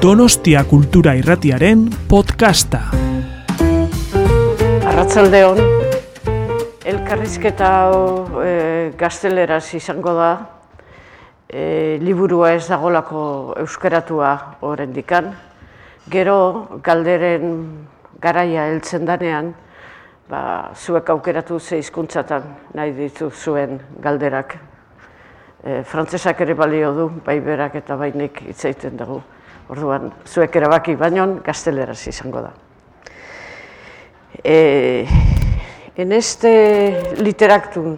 Donostia Kultura Irratiaren podcasta. Arratzaldeon, elkarrizketa hau e, gazteleraz izango da, e, liburua ez dagolako euskaratua horren dikan. Gero, galderen garaia heltzen danean, ba, zuek aukeratu ze hizkuntzatan nahi ditu zuen galderak. E, frantzesak ere balio du, bai berak eta bainik hitz egiten dugu. Orduan, zuek erabaki baino gazteleraz izango da. Eh, en este literactum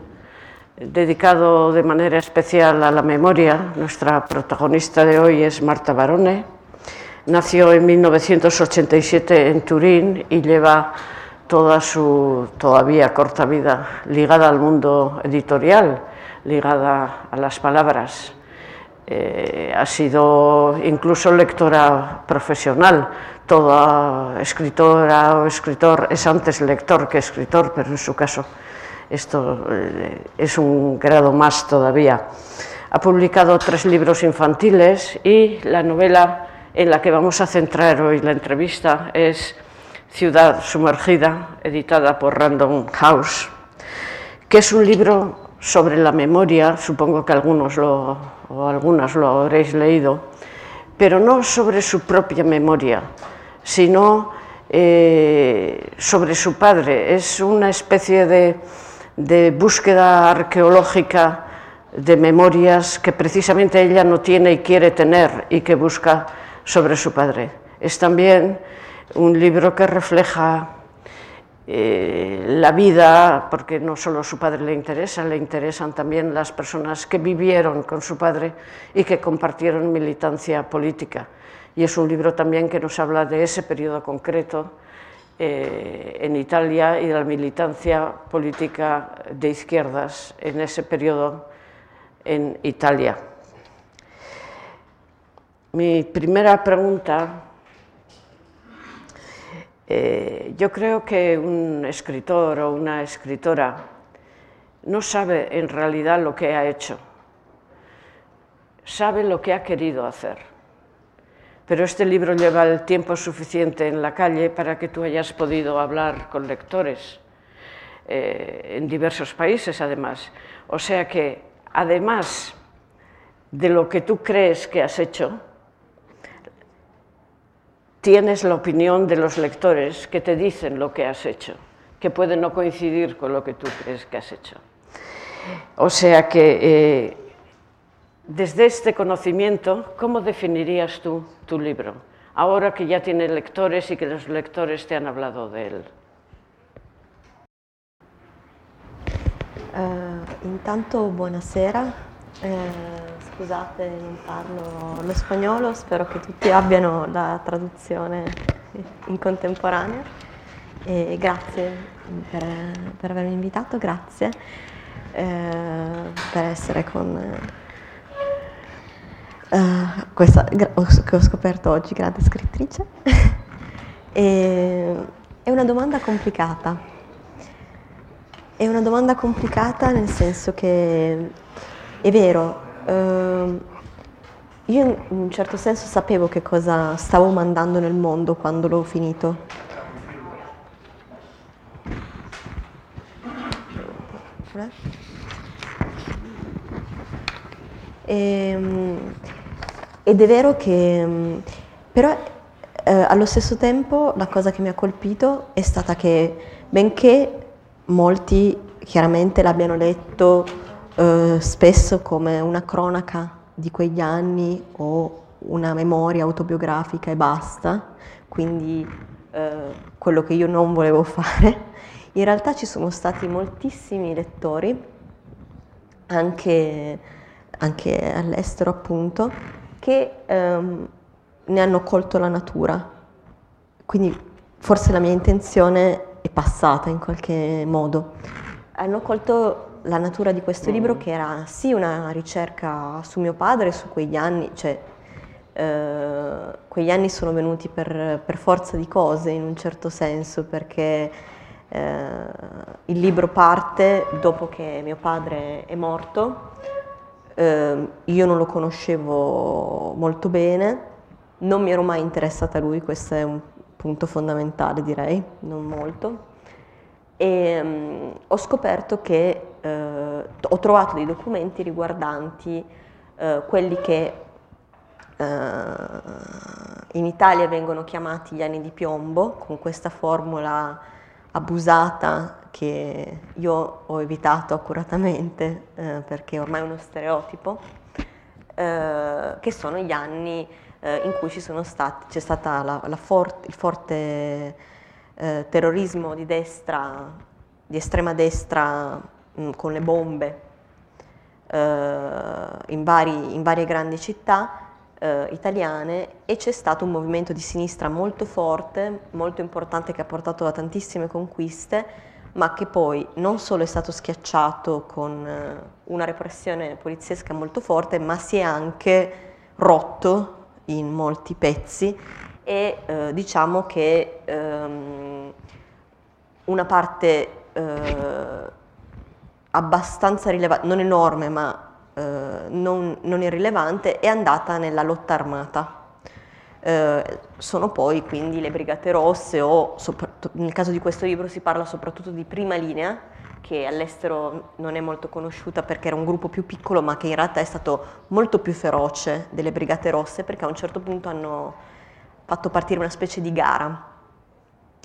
dedicado de manera especial a la memoria, nuestra protagonista de hoy es Marta Barone. Nació en 1987 en Turín y lleva toda su todavía corta vida ligada al mundo editorial, ligada a las palabras. Eh, ha sido incluso lectora profesional. Toda escritora o escritor es antes lector que escritor, pero en su caso esto eh, es un grado más todavía. Ha publicado tres libros infantiles y la novela en la que vamos a centrar hoy la entrevista es Ciudad sumergida, editada por Random House, que es un libro sobre la memoria, supongo que algunos lo, o algunas lo habréis leído, pero no sobre su propia memoria, sino eh, sobre su padre. Es una especie de, búsqueda arqueológica de memorias que precisamente ella no tiene y quiere tener y que busca sobre su padre. Es también un libro que refleja eh, la vida, porque no solo a su padre le interesa, le interesan también las personas que vivieron con su padre y que compartieron militancia política. Y es un libro también que nos habla de ese periodo concreto eh, en Italia y de la militancia política de izquierdas en ese periodo en Italia. Mi primera pregunta eh, yo creo que un escritor o una escritora no sabe en realidad lo que ha hecho, sabe lo que ha querido hacer. Pero este libro lleva el tiempo suficiente en la calle para que tú hayas podido hablar con lectores eh, en diversos países, además. O sea que, además de lo que tú crees que has hecho, tienes la opinión de los lectores que te dicen lo que has hecho, que pueden no coincidir con lo que tú crees que has hecho. O sea que eh, desde este conocimiento, ¿cómo definirías tú tu libro? Ahora que ya tiene lectores y que los lectores te han hablado de él. Uh, intanto buonasera. Eh, scusate, non parlo lo spagnolo, spero che tutti abbiano la traduzione in contemporanea. E grazie per, per avermi invitato, grazie eh, per essere con eh, questa che ho scoperto oggi, grande scrittrice. e, è una domanda complicata. È una domanda complicata nel senso che è vero, Uh, io in un certo senso sapevo che cosa stavo mandando nel mondo quando l'ho finito. E, ehm, ed è vero che, però eh, allo stesso tempo la cosa che mi ha colpito è stata che benché molti chiaramente l'abbiano letto eh, spesso come una cronaca di quegli anni o una memoria autobiografica e basta, quindi eh, quello che io non volevo fare. In realtà ci sono stati moltissimi lettori, anche, anche all'estero appunto, che ehm, ne hanno colto la natura. Quindi forse la mia intenzione è passata in qualche modo. Hanno colto la natura di questo mm. libro che era sì una ricerca su mio padre, su quegli anni, cioè eh, quegli anni sono venuti per, per, forza di cose in un certo senso perché eh, il libro parte dopo che mio padre è morto, eh, io non lo conoscevo molto bene, Non mi ero mai interessata a lui, questo è un punto fondamentale direi, non molto. E um, ho scoperto che eh, ho trovato dei documenti riguardanti eh, quelli che eh, in Italia vengono chiamati gli anni di piombo, con questa formula abusata che io ho evitato accuratamente eh, perché ormai è uno stereotipo, eh, che sono gli anni eh, in cui stati, c'è stato il forte eh, terrorismo di destra, di estrema destra mh, con le bombe eh, in, vari, in varie grandi città eh, italiane e c'è stato un movimento di sinistra molto forte, molto importante che ha portato a tantissime conquiste, ma che poi non solo è stato schiacciato con eh, una repressione poliziesca molto forte, ma si è anche rotto in molti pezzi e eh, diciamo che ehm, una parte eh, abbastanza rilevante, non enorme ma eh, non, non, irrilevante, è andata nella lotta armata. Eh, sono poi quindi le Brigate Rosse o nel caso di questo libro si parla soprattutto di prima linea, che all'estero non è molto conosciuta perché era un gruppo più piccolo ma che in realtà è stato molto più feroce delle Brigate Rosse perché a un certo punto hanno fatto partire una specie di gara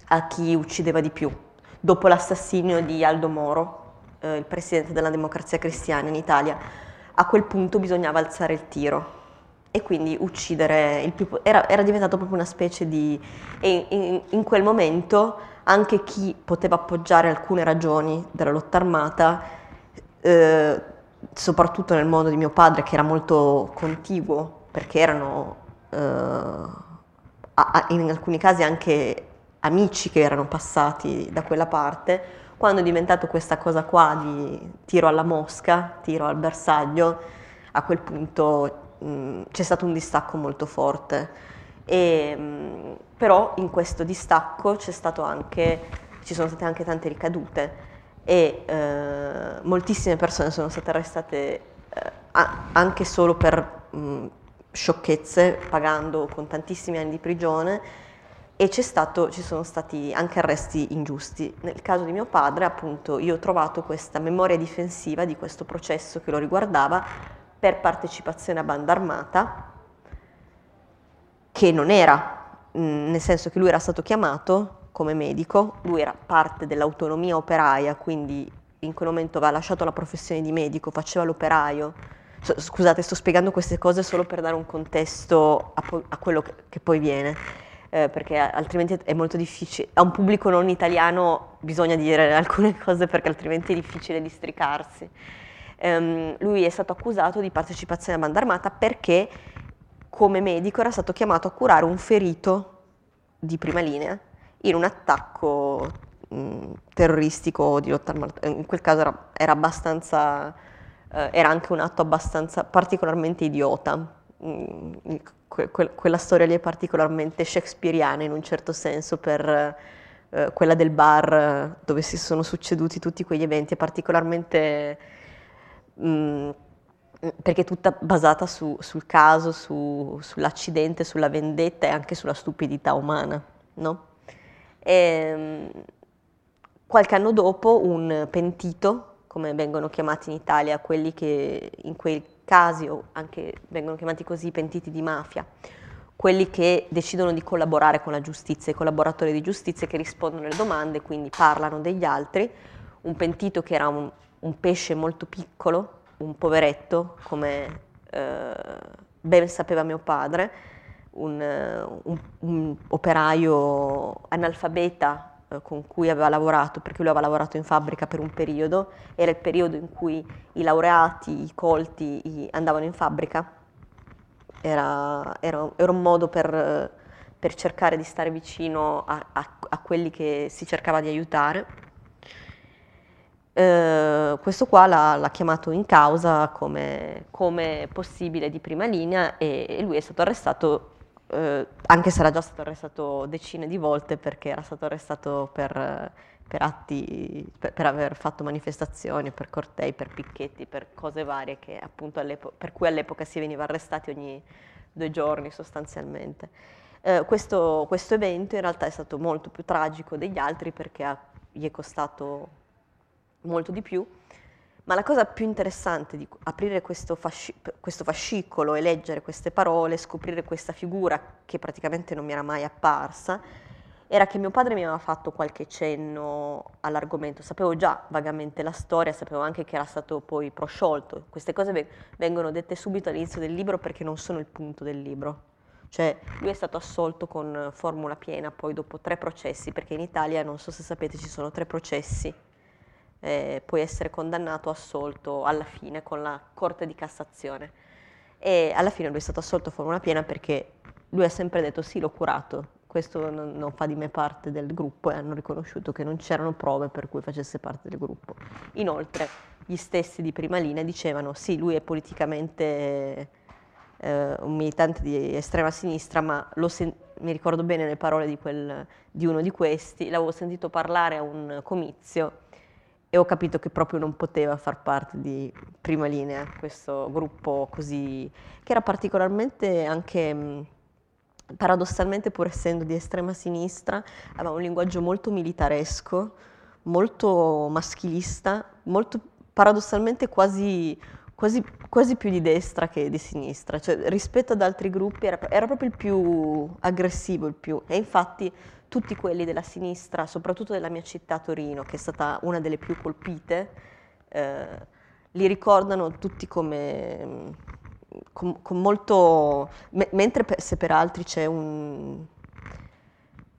a chi uccideva di più. Dopo l'assassinio di Aldo Moro, eh, il presidente della Democrazia Cristiana in Italia, a quel punto bisognava alzare il tiro e quindi uccidere il più... Era, era diventato proprio una specie di... e in, in, quel momento anche chi poteva appoggiare alcune ragioni della lotta armata, eh, soprattutto nel mondo di mio padre che era molto contiguo, perché erano eh, in alcuni casi anche amici che erano passati da quella parte, quando è diventato questa cosa qua di tiro alla mosca, tiro al bersaglio, a quel punto mh, c'è stato un distacco molto forte. E, mh, però in questo distacco anche, ci sono state anche tante ricadute e eh, moltissime persone sono state arrestate eh, anche solo per mh, sciocchezze, pagando con tantissimi anni di prigione e stato, ci sono stati anche arresti ingiusti. Nel caso di mio padre, appunto, io ho trovato questa memoria difensiva di questo processo che lo riguardava per partecipazione a banda armata, che non era, nel senso che lui era stato chiamato come medico, lui era parte dell'autonomia operaia, quindi in quel momento aveva lasciato la professione di medico, faceva l'operaio. Scusate, sto spiegando queste cose solo per dare un contesto a, po- a quello che poi viene eh, perché altrimenti è molto difficile. A un pubblico non italiano bisogna dire alcune cose perché altrimenti è difficile districarsi. Um, lui è stato accusato di partecipazione a banda armata perché come medico era stato chiamato a curare un ferito di prima linea in un attacco mh, terroristico di lotta armata. In quel caso era, era abbastanza, eh, era anche un atto abbastanza particolarmente idiota. Mh, que- que- quella storia lì è particolarmente shakespeariana in un certo senso per eh, quella del bar eh, dove si sono succeduti tutti quegli eventi, è particolarmente... Mh, mm, perché è tutta basata su, sul caso, su, sull'accidente, sulla vendetta e anche sulla stupidità umana, no? E, ehm, qualche anno dopo un pentito, come vengono chiamati in Italia quelli che in quei casi, o anche vengono chiamati così pentiti di mafia, quelli che decidono di collaborare con la giustizia, i collaboratori di giustizia che rispondono alle domande, quindi parlano degli altri, un pentito che era un, un pesce molto piccolo, un poveretto, come eh, ben sapeva mio padre, un, un, un operaio analfabeta eh, con cui aveva lavorato, perché lui aveva lavorato in fabbrica per un periodo, era il periodo in cui i laureati, i colti i, andavano in fabbrica, era, era, era un modo per, per, cercare di stare vicino a, a, a, quelli che si cercava di aiutare. Eh, questo qua l'ha, l'ha, chiamato in causa come, come possibile di prima linea e, e lui è stato arrestato eh, anche se era già stato arrestato decine di volte perché era stato arrestato per, per atti, per, per, aver fatto manifestazioni, per cortei, per picchetti, per cose varie che per cui all'epoca si veniva arrestati ogni due giorni sostanzialmente. Eh, questo, questo, evento in realtà è stato molto più tragico degli altri perché ha, gli è costato molto di più, ma la cosa più interessante di aprire questo, fasci- questo fascicolo e leggere queste parole, scoprire questa figura che praticamente non mi era mai apparsa, era che mio padre mi aveva fatto qualche cenno all'argomento, sapevo già vagamente la storia, sapevo anche che era stato poi prosciolto, queste cose vengono dette subito all'inizio del libro perché non sono il punto del libro. Cioè lui è stato assolto con formula piena poi dopo tre processi, perché in Italia, non so se sapete, ci sono tre processi. Eh, puoi essere condannato assolto alla fine con la Corte di Cassazione. E alla fine lui è stato assolto a formula piena perché lui ha sempre detto sì, l'ho curato, questo non, non, fa di me parte del gruppo e hanno riconosciuto che non c'erano prove per cui facesse parte del gruppo. Inoltre gli stessi di prima linea dicevano sì, lui è politicamente eh, un militante di estrema sinistra, ma sen- mi ricordo bene le parole di, quel, di uno di questi, l'avevo sentito parlare a un comizio e ho capito che proprio non poteva far parte di prima linea, questo gruppo così, che era particolarmente anche paradossalmente pur essendo di estrema sinistra, aveva un linguaggio molto militaresco, molto maschilista, molto paradossalmente quasi, quasi, quasi più di destra che di sinistra. Cioè, rispetto ad altri gruppi era, era, proprio il più aggressivo, il più, e infatti tutti quelli della sinistra, soprattutto della mia città Torino, che è stata una delle più colpite, eh, li ricordano tutti come con, con molto... Me, mentre per, se per altri c'è un,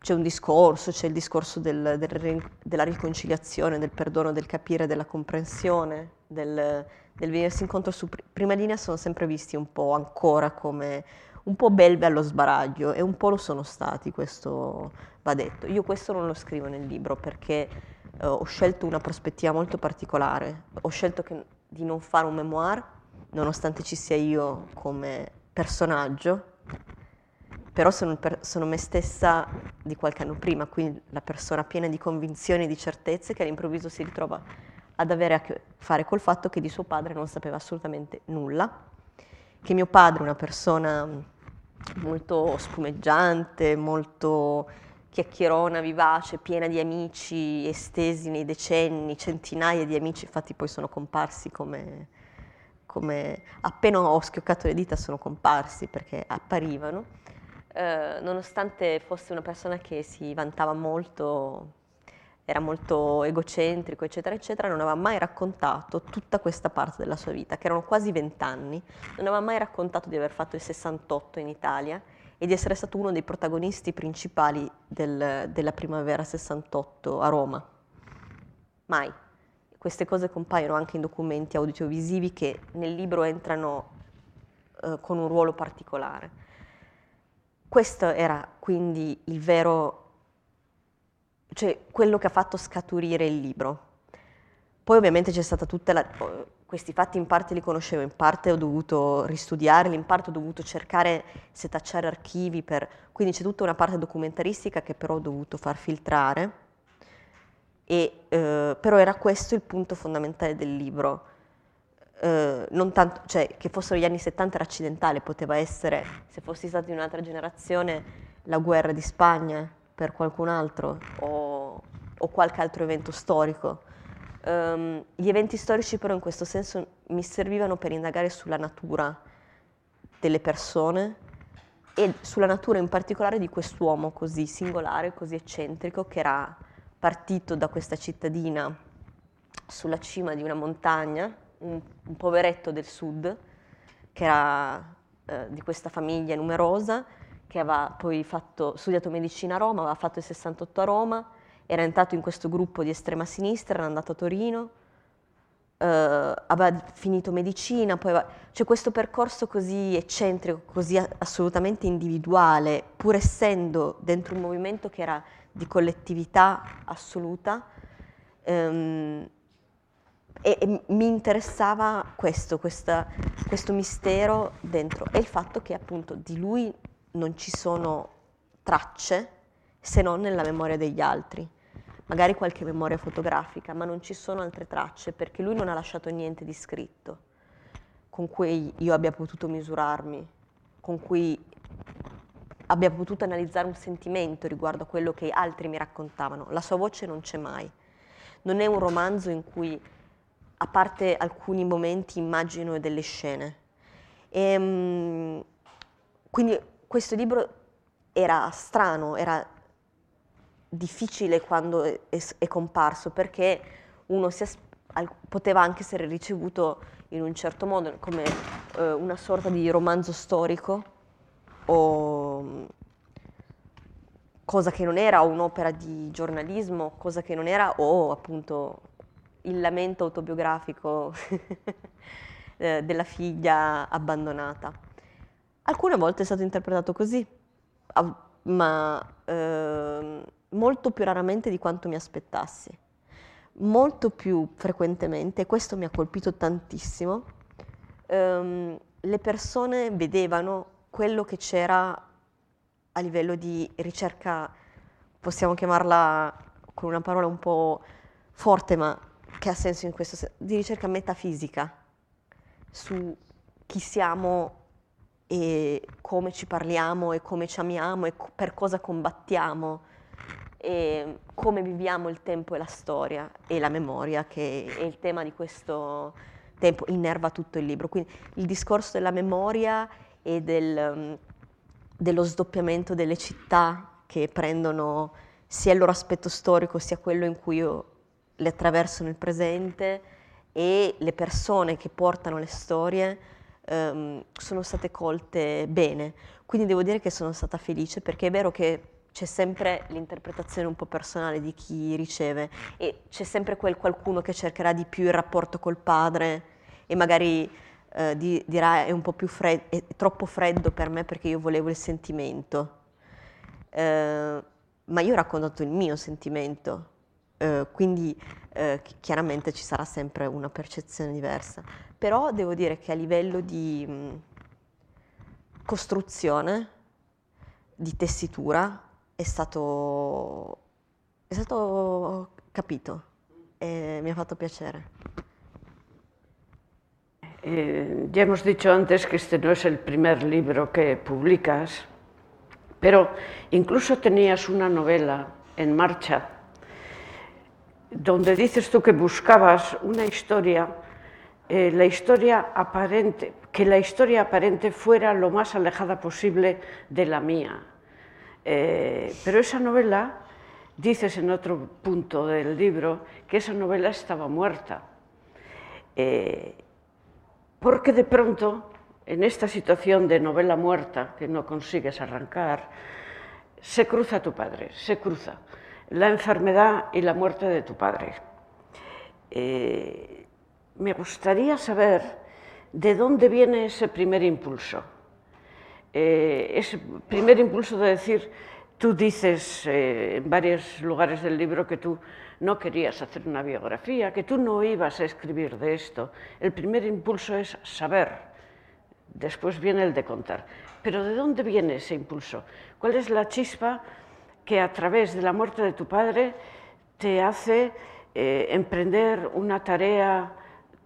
c'è un discorso, c'è il discorso del, del, della riconciliazione, del perdono, del capire, della comprensione, del, del venirsi incontro su prima linea sono sempre visti un po' ancora come un po' belve allo sbaraglio e un po' lo sono stati, questo va detto. Io questo non lo scrivo nel libro perché eh, ho scelto una prospettiva molto particolare, ho scelto che, di non fare un memoir nonostante ci sia io come personaggio, però sono, per, sono, me stessa di qualche anno prima, quindi la persona piena di convinzioni e di certezze che all'improvviso si ritrova ad avere a che fare col fatto che di suo padre non sapeva assolutamente nulla, che mio padre una persona molto spumeggiante, molto chiacchierona, vivace, piena di amici estesi nei decenni, centinaia di amici, infatti poi sono comparsi come come appena ho schioccato le dita sono comparsi perché apparivano, eh, nonostante fosse una persona che si vantava molto, era molto egocentrico, eccetera, eccetera, non aveva mai raccontato tutta questa parte della sua vita, che erano quasi vent'anni, non aveva mai raccontato di aver fatto il 68 in Italia e di essere stato uno dei protagonisti principali del, della primavera 68 a Roma. Mai queste cose compaiono anche in documenti audiovisivi che nel libro entrano eh, con un ruolo particolare. Questo era quindi il vero, cioè quello che ha fatto scaturire il libro. Poi ovviamente c'è stata tutta la... Questi fatti in parte li conoscevo, in parte ho dovuto ristudiarli, in parte ho dovuto cercare, setacciare archivi, per... quindi c'è tutta una parte documentaristica che però ho dovuto far filtrare e, eh, però era questo il punto fondamentale del libro. Eh, tanto, cioè, che fossero gli anni 70 era accidentale, poteva essere, se fossi stato in un'altra generazione, la guerra di Spagna per qualcun altro o, o qualche altro evento storico. Um, gli eventi storici però in questo senso mi servivano per indagare sulla natura delle persone e sulla natura in particolare di quest'uomo così singolare, così eccentrico che era partito da questa cittadina sulla cima di una montagna, un, un poveretto del sud, che era eh, di questa famiglia numerosa, che aveva poi fatto, studiato medicina a Roma, aveva fatto il 68 a Roma, era entrato in questo gruppo di estrema sinistra, era andato a Torino, eh, aveva finito medicina, poi aveva, cioè questo percorso così eccentrico, così assolutamente individuale, pur essendo dentro un movimento che era di collettività assoluta ehm, e, e, mi interessava questo, questa, questo mistero dentro e il fatto che appunto di lui non ci sono tracce se non nella memoria degli altri, magari qualche memoria fotografica, ma non ci sono altre tracce perché lui non ha lasciato niente di scritto con cui io abbia potuto misurarmi con cui abbia potuto analizzare un sentimento riguardo a quello che altri mi raccontavano. La sua voce non c'è mai. Non è un romanzo in cui, a parte alcuni momenti, immagino delle scene. E, ehm, quindi questo libro era strano, era difficile quando è, è comparso perché uno si, poteva anche essere ricevuto in un certo modo come eh, una sorta di romanzo storico o cosa che non era un'opera di giornalismo, cosa che non era o appunto il lamento autobiografico eh, della figlia abbandonata. Alcune volte è stato interpretato così, ma eh, molto più raramente di quanto mi aspettassi. Molto più frequentemente, e questo mi ha colpito tantissimo, ehm, le persone vedevano quello che c'era a livello di ricerca, possiamo chiamarla con una parola un po' forte, ma che ha senso in questo senso, di ricerca metafisica su chi siamo e come ci parliamo e come ci amiamo e per cosa combattiamo e come viviamo il tempo e la storia e la memoria che è il tema di questo tempo, innerva tutto il libro. Quindi il discorso della memoria e del, mm, dello sdoppiamento delle città che prendono sia il loro aspetto storico sia quello in cui io le attraverso nel presente e le persone che portano le storie um, sono state colte bene. Quindi devo dire che sono stata felice perché è vero che c'è sempre l'interpretazione un po' personale di chi riceve e c'è sempre quel qualcuno che cercherà di più il rapporto col padre e magari eh, di, dirà è un po' più freddo, è troppo freddo per me perché io volevo il sentimento. Eh, ma io ho raccontato il mio sentimento, eh, quindi eh, chiaramente ci sarà sempre una percezione diversa. Però devo dire che a livello di mh, mm, costruzione, di tessitura, è stato, è capito e ha fatto piacere. Eh, ya hemos dicho antes que este no es el primer libro que publicas, pero incluso tenías una novela en marcha donde dices tú que buscabas una historia, eh, la historia aparente, que la historia aparente fuera lo más alejada posible de la mía. Eh, pero esa novela, dices en otro punto del libro, que esa novela estaba muerta. Eh, porque de pronto, en esta situación de novela muerta que no consigues arrancar, se cruza tu padre, se cruza la enfermedad y la muerte de tu padre. Eh, me gustaría saber de dónde viene ese primer impulso. Eh, ese primer impulso de decir, tú dices eh, en varios lugares del libro que tú no querías hacer una biografía, que tú no ibas a escribir de esto. El primer impulso es saber, después viene el de contar. Pero ¿de dónde viene ese impulso? ¿Cuál es la chispa que a través de la muerte de tu padre te hace eh, emprender una tarea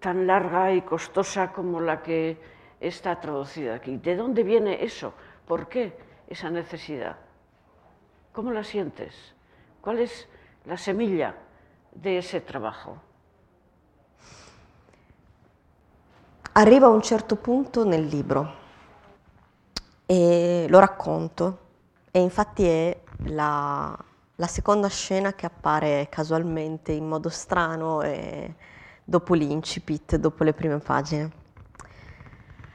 tan larga y costosa como la que está traducida aquí? ¿De dónde viene eso? ¿Por qué esa necesidad? ¿Cómo la sientes? ¿Cuál es la semilla de ese trabajo? Arriva a un certo punto nel libro e lo racconto e infatti è la, la seconda scena che appare casualmente in modo strano dopo l'incipit, dopo le prime pagine.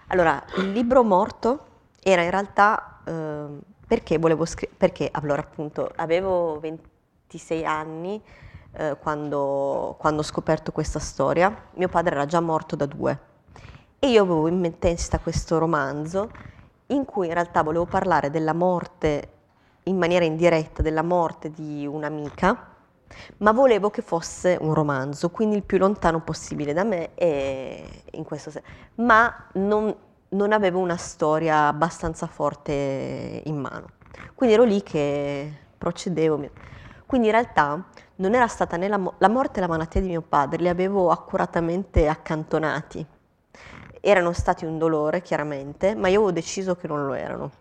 Allora, il libro morto era in realtà eh, perché volevo scrivere, perché allora appunto avevo 20 26 anni eh, quando, quando ho scoperto questa storia. Mio padre era già morto da due e io avevo in testa questo romanzo in cui in realtà volevo parlare della morte in maniera indiretta, della morte di un'amica, ma volevo che fosse un romanzo, quindi il più lontano possibile da me in questo senso. Ma non, non avevo una storia abbastanza forte in mano. Quindi ero lì che procedevo. Quindi in realtà non era stata né la, la morte e la malattia di mio padre, li avevo accuratamente accantonati. Erano stati un dolore, chiaramente, ma io avevo deciso che non lo erano.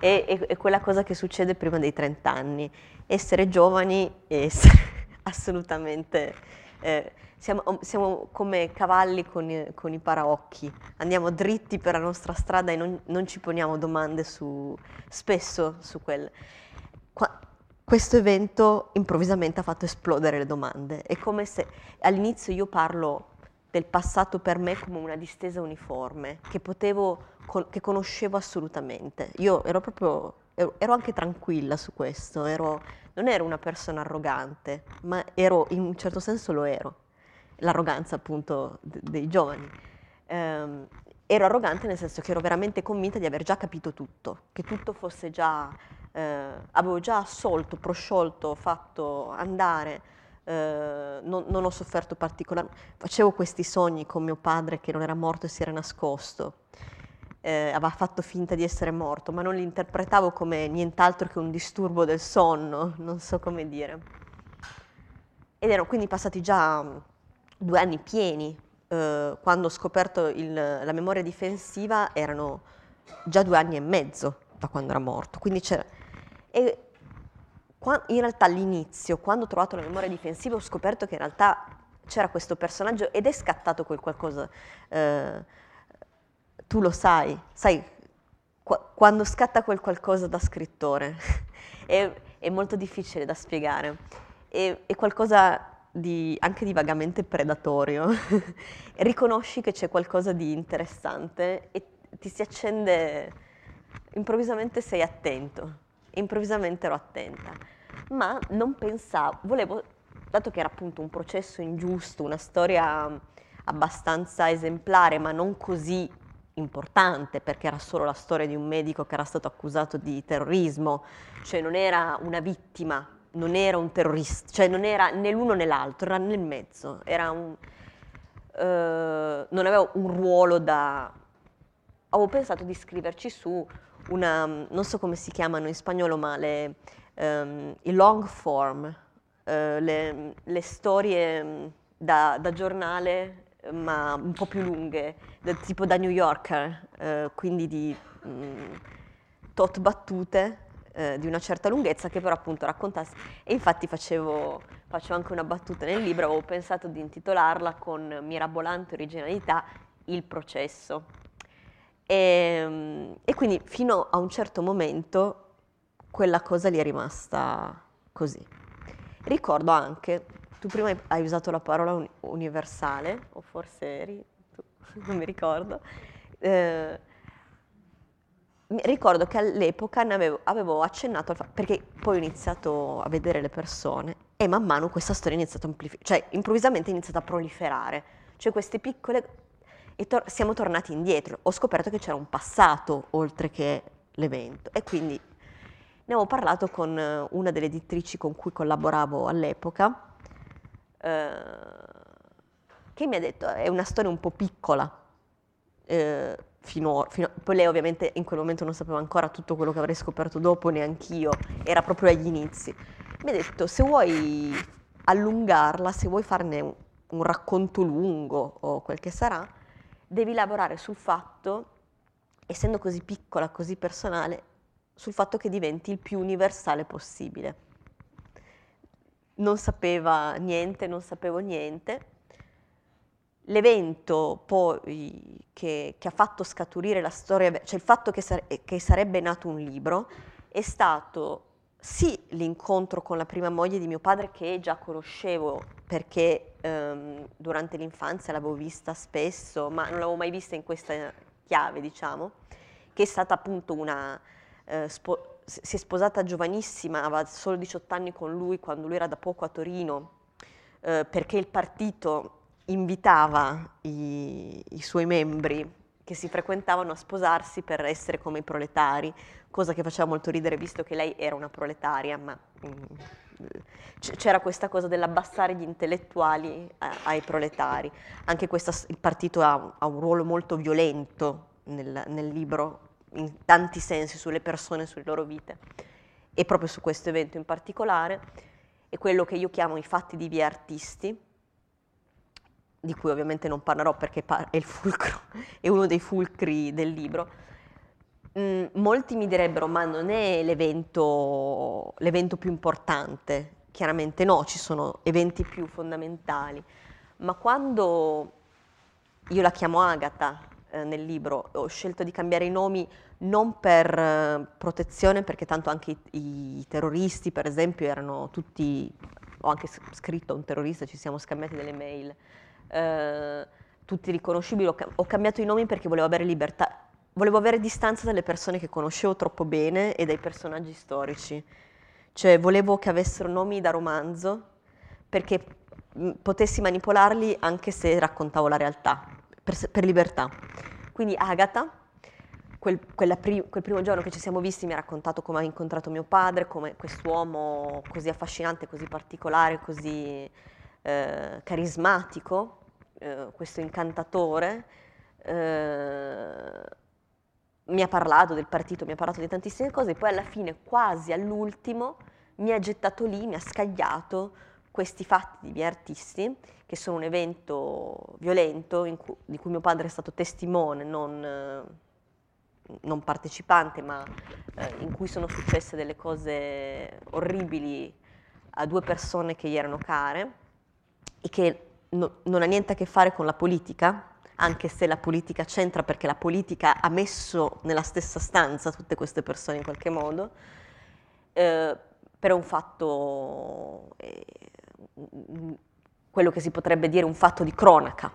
E, e, e quella cosa che succede prima dei 30 anni, essere giovani e essere assolutamente... Eh, siamo, siamo, come cavalli con con i, paraocchi, andiamo dritti per la nostra strada e non, non ci poniamo domande su, spesso su quel... Qua, questo evento improvvisamente ha fatto esplodere le domande. È come se all'inizio io parlo del passato per me come una distesa uniforme, che potevo, che conoscevo assolutamente. Io ero proprio, ero anche tranquilla su questo, ero, non ero una persona arrogante, ma ero, in un certo senso lo ero l'arroganza appunto d- dei giovani. Um, ero arrogante nel senso che ero veramente convinta di aver già capito tutto, che tutto fosse già, eh, avevo già assolto, prosciolto, fatto andare, eh, non, non, ho sofferto particolarmente, facevo questi sogni con mio padre che non era morto e si era nascosto, eh, aveva fatto finta di essere morto, ma non li interpretavo come nient'altro che un disturbo del sonno, non so come dire. Ed erano quindi passati già due anni pieni, eh, quando ho scoperto il, la memoria difensiva erano già due anni e mezzo da quando era morto. Quindi c'era... E in realtà all'inizio, quando ho trovato la memoria difensiva, ho scoperto che in realtà c'era questo personaggio ed è scattato quel qualcosa. Eh, tu lo sai, sai, qu- quando scatta quel qualcosa da scrittore è, è molto difficile da spiegare. È, è qualcosa di, anche di vagamente predatorio, riconosci che c'è qualcosa di interessante e ti si accende, improvvisamente sei attento, improvvisamente ero attenta, ma non pensavo, volevo, dato che era appunto un processo ingiusto, una storia abbastanza esemplare, ma non così importante perché era solo la storia di un medico che era stato accusato di terrorismo, cioè non era una vittima non era un terrorista, cioè non era né l'uno né l'altro, era nel mezzo, era un, uh, non aveva un ruolo da... Avevo pensato di scriverci su una, non so come si chiamano in spagnolo, ma le, um, i long form, uh, le, le, storie mm, da, da, giornale, ma un po' più lunghe, del tipo da New Yorker, uh, quindi di um, tot battute eh, di una certa lunghezza che però appunto raccontasse e infatti facevo, facevo anche una battuta nel libro, avevo pensato di intitolarla con mirabolante originalità Il processo. E, ehm, e quindi fino a un certo momento quella cosa lì è rimasta così. Ricordo anche, tu prima hai usato la parola uni- universale, o forse eri tu, non mi ricordo, eh, ricordo che all'epoca ne avevo, avevo accennato, perché poi ho iniziato a vedere le persone e man mano questa storia è iniziata a amplificare, cioè improvvisamente è iniziata a proliferare, cioè queste piccole, e tor- siamo tornati indietro, ho scoperto che c'era un passato oltre che l'evento. E quindi ne avevo parlato con una delle editrici con cui collaboravo all'epoca, eh, che mi ha detto è una storia un po' piccola, eh, fino, fino, poi lei ovviamente in quel momento non sapeva ancora tutto quello che avrei scoperto dopo, neanch'io, era proprio agli inizi. Mi ha detto, se vuoi allungarla, se vuoi farne un, un racconto lungo o quel che sarà, devi lavorare sul fatto, essendo così piccola, così personale, sul fatto che diventi il più universale possibile. Non sapeva niente, non sapevo niente, L'evento poi che, che, ha fatto scaturire la storia, cioè il fatto che, sare- che sarebbe nato un libro, è stato sì l'incontro con la prima moglie di mio padre che già conoscevo perché ehm, durante l'infanzia l'avevo vista spesso, ma non l'avevo mai vista in questa chiave, diciamo, che è stata appunto una... Eh, spo- si è sposata giovanissima, aveva solo 18 anni con lui quando lui era da poco a Torino, eh, perché il partito invitava i, i suoi membri che si frequentavano a sposarsi per essere come i proletari, cosa che faceva molto ridere visto che lei era una proletaria, ma mm, c'era questa cosa dell'abbassare gli intellettuali ai proletari. Anche questa, il partito ha, ha, un ruolo molto violento nel, nel, libro, in tanti sensi, sulle persone, sulle loro vite. E proprio su questo evento in particolare, è quello che io chiamo i fatti di via artisti, di cui ovviamente non parlerò perché è, fulcro, è uno dei fulcri del libro, mm, molti mi direbbero ma non è l'evento, l'evento più importante, chiaramente no, ci sono eventi più fondamentali, ma quando io la chiamo Agata eh, nel libro, ho scelto di cambiare i nomi non per eh, protezione, perché tanto anche i, i, terroristi, per esempio, erano tutti, ho anche scritto a un terrorista, ci siamo scambiati delle mail, eh, tutti riconoscibili, ho, ho, cambiato i nomi perché volevo avere libertà, volevo avere distanza dalle persone che conoscevo troppo bene e dai personaggi storici, cioè volevo che avessero nomi da romanzo perché potessi manipolarli anche se raccontavo la realtà, per, per libertà. Quindi Agatha, quel, pri- quel, primo giorno che ci siamo visti mi ha raccontato come ha incontrato mio padre, come quest'uomo così affascinante, così particolare, così eh, carismatico, eh, questo incantatore, eh, mi ha parlato del partito, mi ha parlato di tantissime cose e poi alla fine, quasi all'ultimo, mi ha gettato lì, mi ha scagliato questi fatti di miei artisti, che sono un evento violento cui, di cui mio padre è stato testimone, non non partecipante, ma eh, in cui sono successe delle cose orribili a due persone che gli erano care e che no, non ha niente a che fare con la politica, anche se la politica c'entra perché la politica ha messo nella stessa stanza tutte queste persone in qualche modo, eh, però un fatto, eh, quello che si potrebbe dire un fatto di cronaca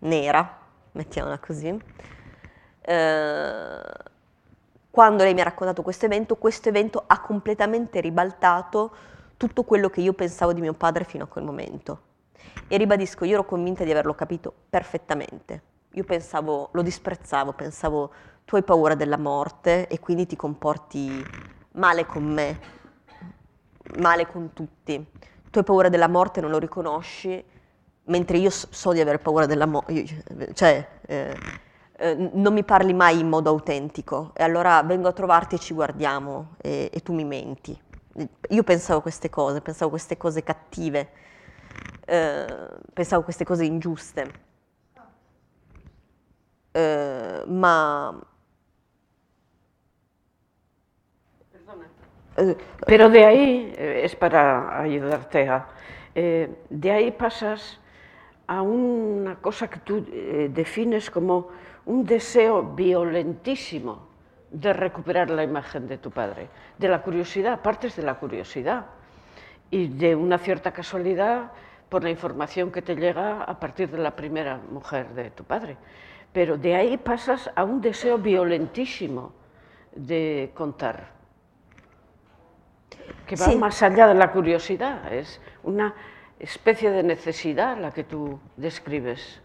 nera, mettiamola così, eh, quando lei mi ha raccontato questo evento, questo evento ha completamente ribaltato tutto quello che io pensavo di mio padre fino a quel momento. E ribadisco, io ero convinta di averlo capito perfettamente. Io pensavo, lo disprezzavo, pensavo tu hai paura della morte e quindi ti comporti male con me, male con tutti. Tu hai paura della morte e non lo riconosci, mentre io so di avere paura della morte. Cioè, eh, eh, non mi parli mai in modo autentico e allora vengo a trovarti e ci guardiamo e, e tu mi menti. Io pensavo queste cose, pensavo queste cose cattive, eh, pensavo queste cose ingiuste, eh, ma... Pero de ahí, eh, es para ayudarte a, eh, de ahí pasas a una cosa que tú eh, defines como un deseo violentísimo de recuperar la imagen de tu padre, de la curiosidad, partes de la curiosidad y de una cierta casualidad por la información que te llega a partir de la primera mujer de tu padre. Pero de ahí pasas a un deseo violentísimo de contar, que va sí. más allá de la curiosidad, es una especie de necesidad la que tú describes.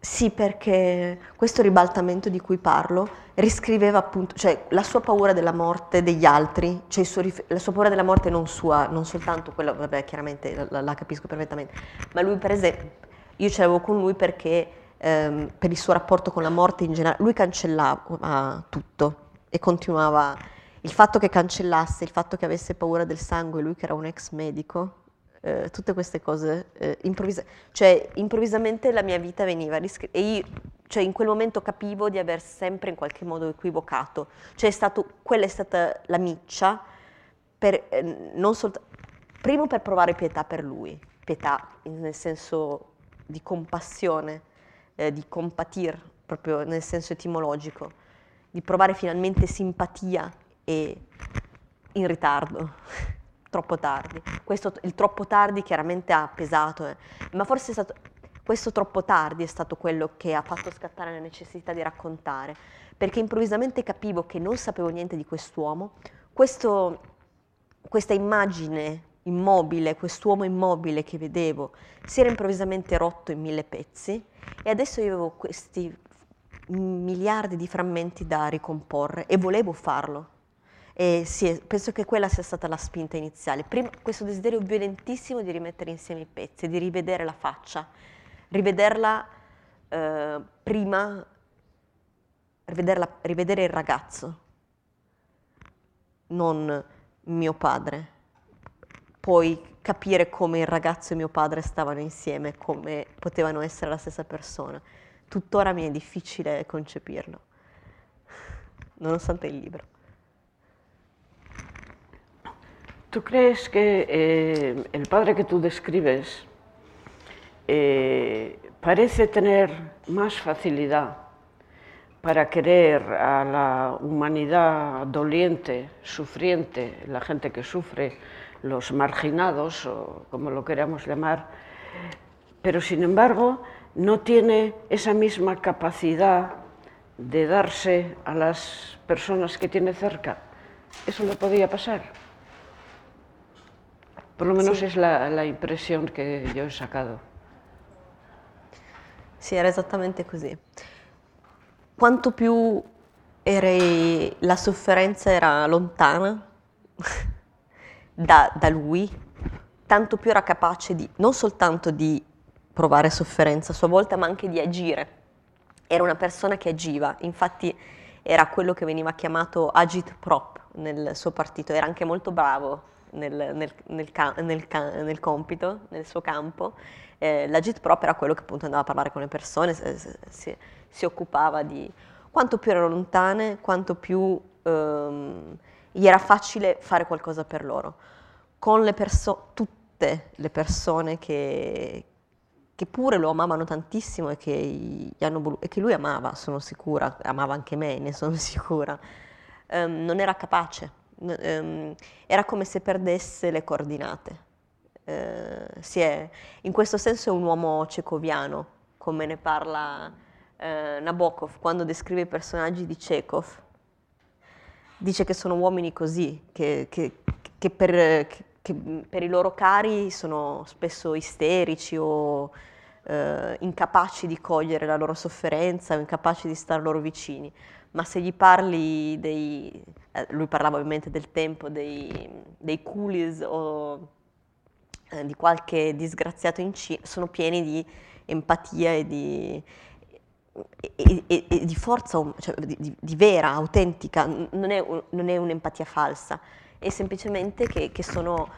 Sì, perché questo ribaltamento di cui parlo riscriveva appunto, cioè la sua paura della morte degli altri, cioè suo, la sua paura della morte non sua, non soltanto quella, vabbè chiaramente la, la capisco perfettamente, ma lui per esempio, io ce l'avevo con lui perché ehm, per il suo rapporto con la morte in generale, lui cancellava tutto e continuava, il fatto che cancellasse, il fatto che avesse paura del sangue, lui che era un ex medico, eh, tutte queste cose eh, improvvisa- cioè improvvisamente la mia vita veniva riscritta e io cioè, in quel momento capivo di aver sempre in qualche modo equivocato, cioè è stato, quella è stata la miccia per, eh, non soltanto, primo per provare pietà per lui, pietà nel senso di compassione, eh, di compatir, proprio nel senso etimologico, di provare finalmente simpatia e in ritardo troppo tardi. Questo, il troppo tardi chiaramente ha pesato, eh. ma forse stato, questo troppo tardi è stato quello che ha fatto scattare la necessità di raccontare, perché improvvisamente capivo che non sapevo niente di quest'uomo, questo, questa immagine immobile, quest'uomo immobile che vedevo, si era improvvisamente rotto in mille pezzi e adesso io avevo questi miliardi di frammenti da ricomporre e volevo farlo. E sì, penso che quella sia stata la spinta iniziale. Prima, questo desiderio violentissimo di rimettere insieme i pezzi, di rivedere la faccia, rivederla eh, prima, rivederla, rivedere il ragazzo, non mio padre. poi capire come il ragazzo e mio padre stavano insieme, come potevano essere la stessa persona. Tuttora mi è difficile concepirlo, nonostante il libro. ¿Tú crees que eh, el padre que tú describes eh, parece tener más facilidad para querer a la humanidad doliente, sufriente, la gente que sufre, los marginados, o como lo queramos llamar, pero sin embargo no tiene esa misma capacidad de darse a las personas que tiene cerca. Eso le podía pasar. Por lo menos Sì. es la, la impresión que yo he sacado. Sì, era esattamente così. Quanto più eri- la sofferenza era lontana da, da lui, tanto più era capace di, non soltanto di provare sofferenza a sua volta, ma anche di agire. Era una persona che agiva, infatti era quello che veniva chiamato agit prop nel suo partito, era anche molto bravo nel, nel- nel nel compito, nel suo campo. Eh, l'agit prop era quello che appunto andava a parlare con le persone, si, si- occupava di quanto più erano lontane, quanto più ehm, gli era facile fare qualcosa per loro. Con le perso- tutte le persone che, che pure lo amavano tantissimo e che, volu- e che lui amava, sono sicura, amava anche me, ne sono sicura, ehm, non era capace, ehm, era come se perdesse le coordinate. Eh, è- in questo senso è un uomo cecoviano, come ne parla eh, Nabokov quando descrive i personaggi di Chekhov. Dice che sono uomini così, che, che- che per, che per i loro cari sono spesso isterici o eh, incapaci di cogliere la loro sofferenza o incapaci di star loro vicini. Ma se gli parli dei... eh, lui parlava ovviamente del tempo, dei, dei coolies o eh, di qualche disgraziato in Cina, sono pieni di empatia e di, e, e- e di forza, cioè, di, di- vera, autentica, non è, un- non è un'empatia falsa, è semplicemente che, che sono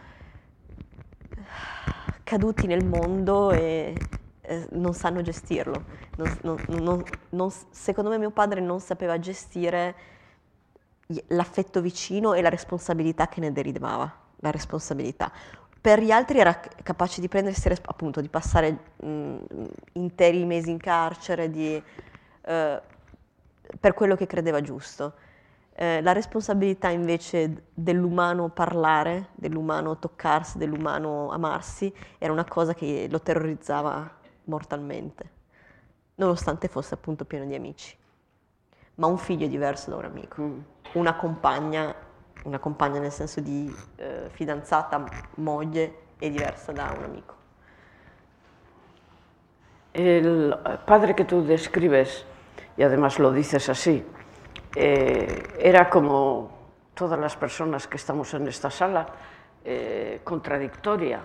caduti nel mondo e eh, non sanno gestirlo. Non- non- non- secondo me mio padre non sapeva gestire l'affetto vicino e la responsabilità che ne derivava, la responsabilità. Per gli altri era capace di prendersi, appunto, di passare mh, interi mesi in carcere, di, eh, per quello che credeva giusto. Eh, la responsabilità invece dell'umano parlare, dell'umano toccarsi, dell'umano amarsi, era una cosa che lo terrorizzava mortalmente, nonostante fosse appunto pieno di amici. Ma un figlio è diverso da un amico Mm. una compagna, una compagna nel senso di eh, fidanzata, moglie, è diversa da un amico. El padre que tú describes, y además lo dices así, eh, era como todas las personas que estamos en esta sala, eh, contradictoria.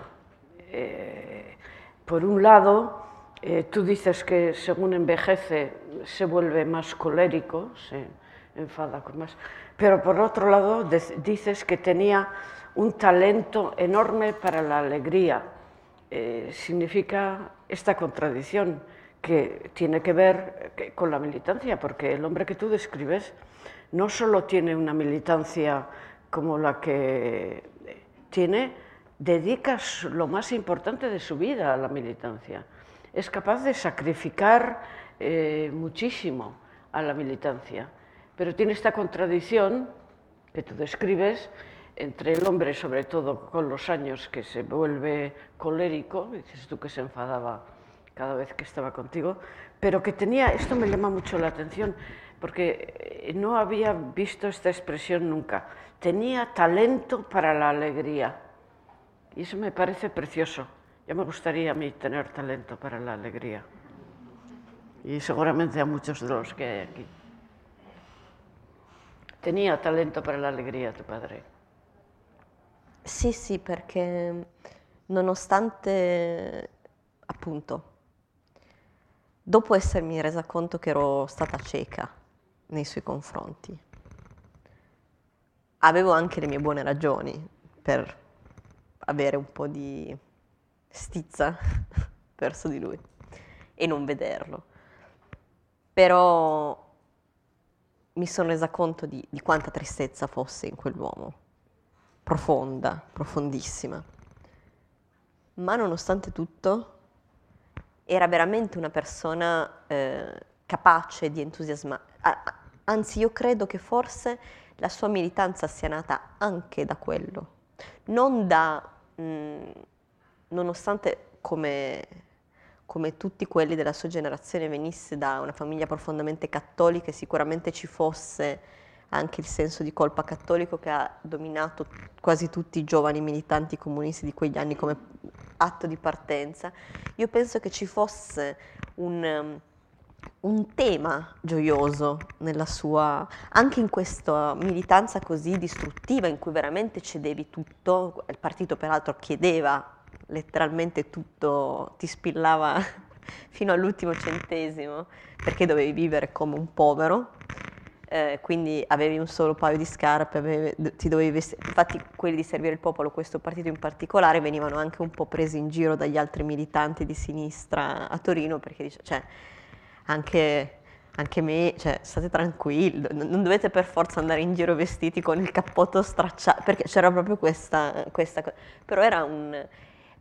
Eh, por un lado, eh, tú dices que según envejece se vuelve más colérico, se enfada con más, pero por otro lado dices que tenía un talento enorme para la alegría. Eh, significa esta contradicción que tiene que ver con la militancia, porque el hombre que tú describes no solo tiene una militancia como la que tiene, dedica lo más importante de su vida a la militancia. Es capaz de sacrificar eh, muchísimo a la militancia, pero tiene esta contradicción que tú describes entre el hombre, sobre todo con los años, que se vuelve colérico, dices tú que se enfadaba cada vez que estaba contigo, pero que tenía, esto me llama mucho la atención, porque eh, no había visto esta expresión nunca, tenía talento para la alegría. Y eso me parece precioso. Ya me gustaría a mí tener talento para la alegría. Y seguramente a muchos de los que hay aquí. Tenía talento para la alegría tu padre. Sì, sì, perché nonostante appunto, dopo essermi resa conto che ero stata cieca nei suoi confronti, avevo anche le mie buone ragioni per avere un po' di stizza verso di lui e non vederlo. Però mi sono resa conto di, di quanta tristezza fosse in quell'uomo, profonda, profondissima. Ma nonostante tutto era veramente una persona eh, capace di entusiasmare. Anzi, io credo che forse la sua militanza sia nata anche da quello, non da, mh, mm, nonostante come, come tutti quelli della sua generazione venisse da una famiglia profondamente cattolica e sicuramente ci fosse anche il senso di colpa cattolico che ha dominato quasi tutti i giovani militanti comunisti di quegli anni come atto di partenza, io penso che ci fosse un, un tema gioioso nella sua, anche in questa militanza così distruttiva in cui veramente cedevi tutto, il partito peraltro chiedeva letteralmente tutto, ti spillava fino all'ultimo centesimo perché dovevi vivere come un povero eh, quindi avevi un solo paio di scarpe, avevi, ti dovevi vestire. Infatti quelli di Servire il Popolo, questo partito in particolare, venivano anche un po' presi in giro dagli altri militanti di sinistra a Torino perché dice, cioè, anche, anche me, cioè, state tranquilli, non dovete per forza andare in giro vestiti con il cappotto stracciato, perché c'era proprio questa, questa cosa. Però era un...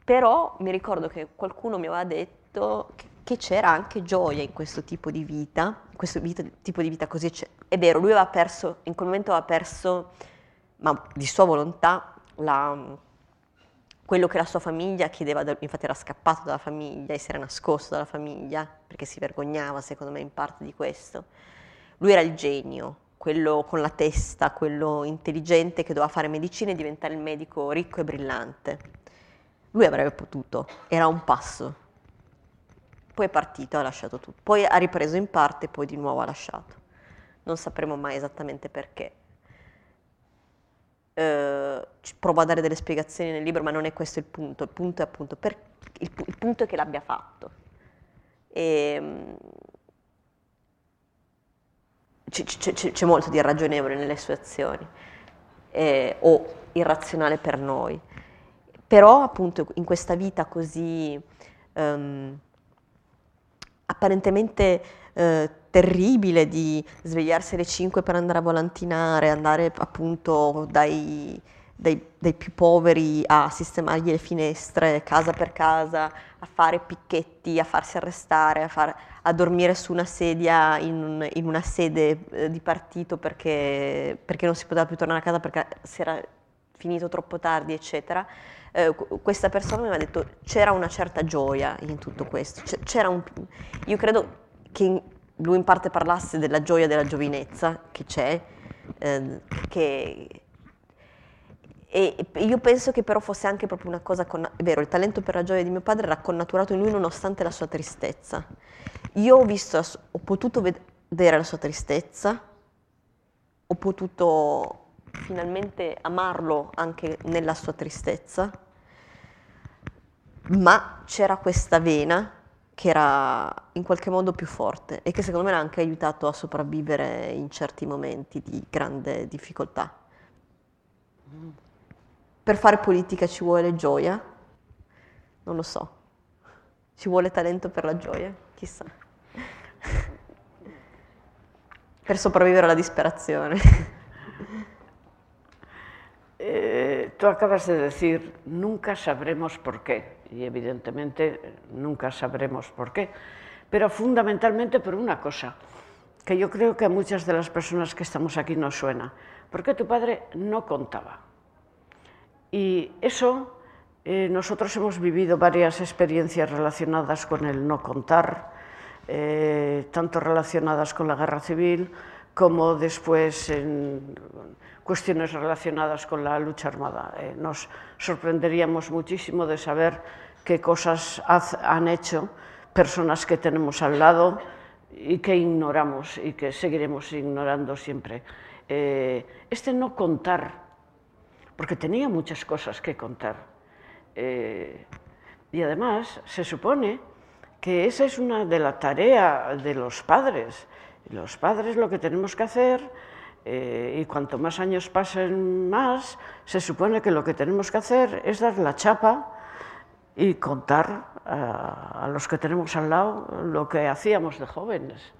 Però mi ricordo che qualcuno mi aveva detto che c'era anche gioia in questo tipo di vita, in questo vita, tipo di vita così. È vero, lui aveva perso, in quel momento aveva perso, ma di sua volontà, la, quello che la sua famiglia chiedeva, infatti era scappato dalla famiglia e si era nascosto dalla famiglia, perché si vergognava secondo me in parte di questo. Lui era il genio, quello con la testa, quello intelligente che doveva fare medicina e diventare il medico ricco e brillante. Lui avrebbe potuto, era un passo poi è partito, ha lasciato tutto, poi ha ripreso in parte, poi di nuovo ha lasciato. Non sapremo mai esattamente perché. Eh, provo a dare delle spiegazioni nel libro, ma non è questo il punto. Il punto è appunto per, il, il punto è che l'abbia fatto. E, ehm, c- c- c'è molto di irragionevole nelle sue azioni, eh, o irrazionale per noi. Però appunto in questa vita così um, apparentemente eh, terribile di svegliarsi alle 5 per andare a volantinare, andare appunto dai, dai, dai, più poveri a sistemargli le finestre casa per casa, a fare picchetti, a farsi arrestare, a, far, a dormire su una sedia in, in una sede eh, di partito perché, perché non si poteva più tornare a casa perché si era finito troppo tardi, eccetera eh, questa persona mi aveva detto c'era una certa gioia in tutto questo, c'era un, io credo che lui in parte parlasse della gioia della giovinezza che c'è, eh, che, e io penso che però fosse anche proprio una cosa, con, è vero, il talento per la gioia di mio padre era connaturato in lui nonostante la sua tristezza. Io ho, visto, ho potuto vedere la sua tristezza, ho potuto finalmente amarlo anche nella sua tristezza, ma c'era questa vena che era in qualche modo più forte e che secondo me l'ha anche aiutato a sopravvivere in certi momenti di grande difficoltà. Per fare politica ci vuole gioia? Non lo so. Ci vuole talento per la gioia? Chissà. per sopravvivere alla disperazione. Eh, tú acabas de decir, nunca sabremos por qué, y evidentemente nunca sabremos por qué, pero fundamentalmente por una cosa, que yo creo que a muchas de las personas que estamos aquí nos suena, porque tu padre no contaba. Y eso, eh, nosotros hemos vivido varias experiencias relacionadas con el no contar, eh, tanto relacionadas con la guerra civil como después en cuestiones relacionadas con la lucha armada. Eh, nos sorprenderíamos muchísimo de saber qué cosas han hecho personas que tenemos al lado y que ignoramos y que seguiremos ignorando siempre. Eh, este no contar, porque tenía muchas cosas que contar. Eh, y además se supone que esa es una de la tarea de los padres. Los padres lo que tenemos que hacer Eh, y cuanto más años pasen más, se supone que lo que tenemos que hacer es dar la chapa y contar a, a los que tenemos al lado lo que hacíamos de jóvenes.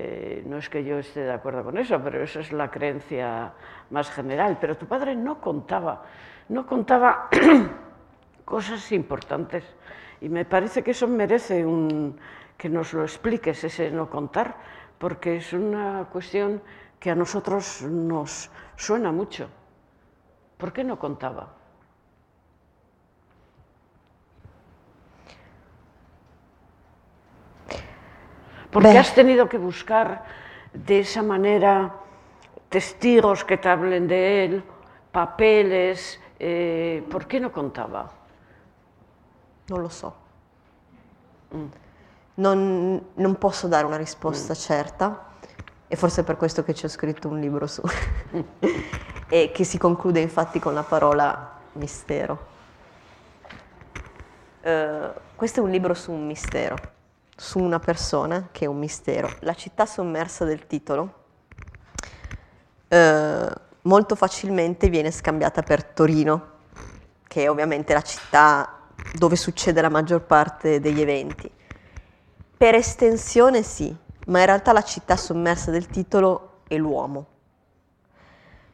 Eh, no es que yo esté de acuerdo con eso, pero eso es la creencia más general. Pero tu padre no contaba, no contaba cosas importantes. Y me parece que eso merece un, que nos lo expliques, ese no contar, porque es una cuestión que a nosotros nos suena mucho. ¿Por qué no contaba? Porque has tenido que buscar de esa manera testigos que te hablen de él, papeles. eh, ¿Por qué no contaba? Non lo so. Non, non posso dare una risposta certa e forse è per questo che ci ho scritto un libro su e che si conclude infatti con la parola mistero. Eh, questo è un libro su un mistero, su una persona che è un mistero. La città sommersa del titolo eh, molto facilmente viene scambiata per Torino, che è ovviamente la città dove succede la maggior parte degli eventi. Per estensione sì, ma in realtà la città sommersa del titolo è l'uomo.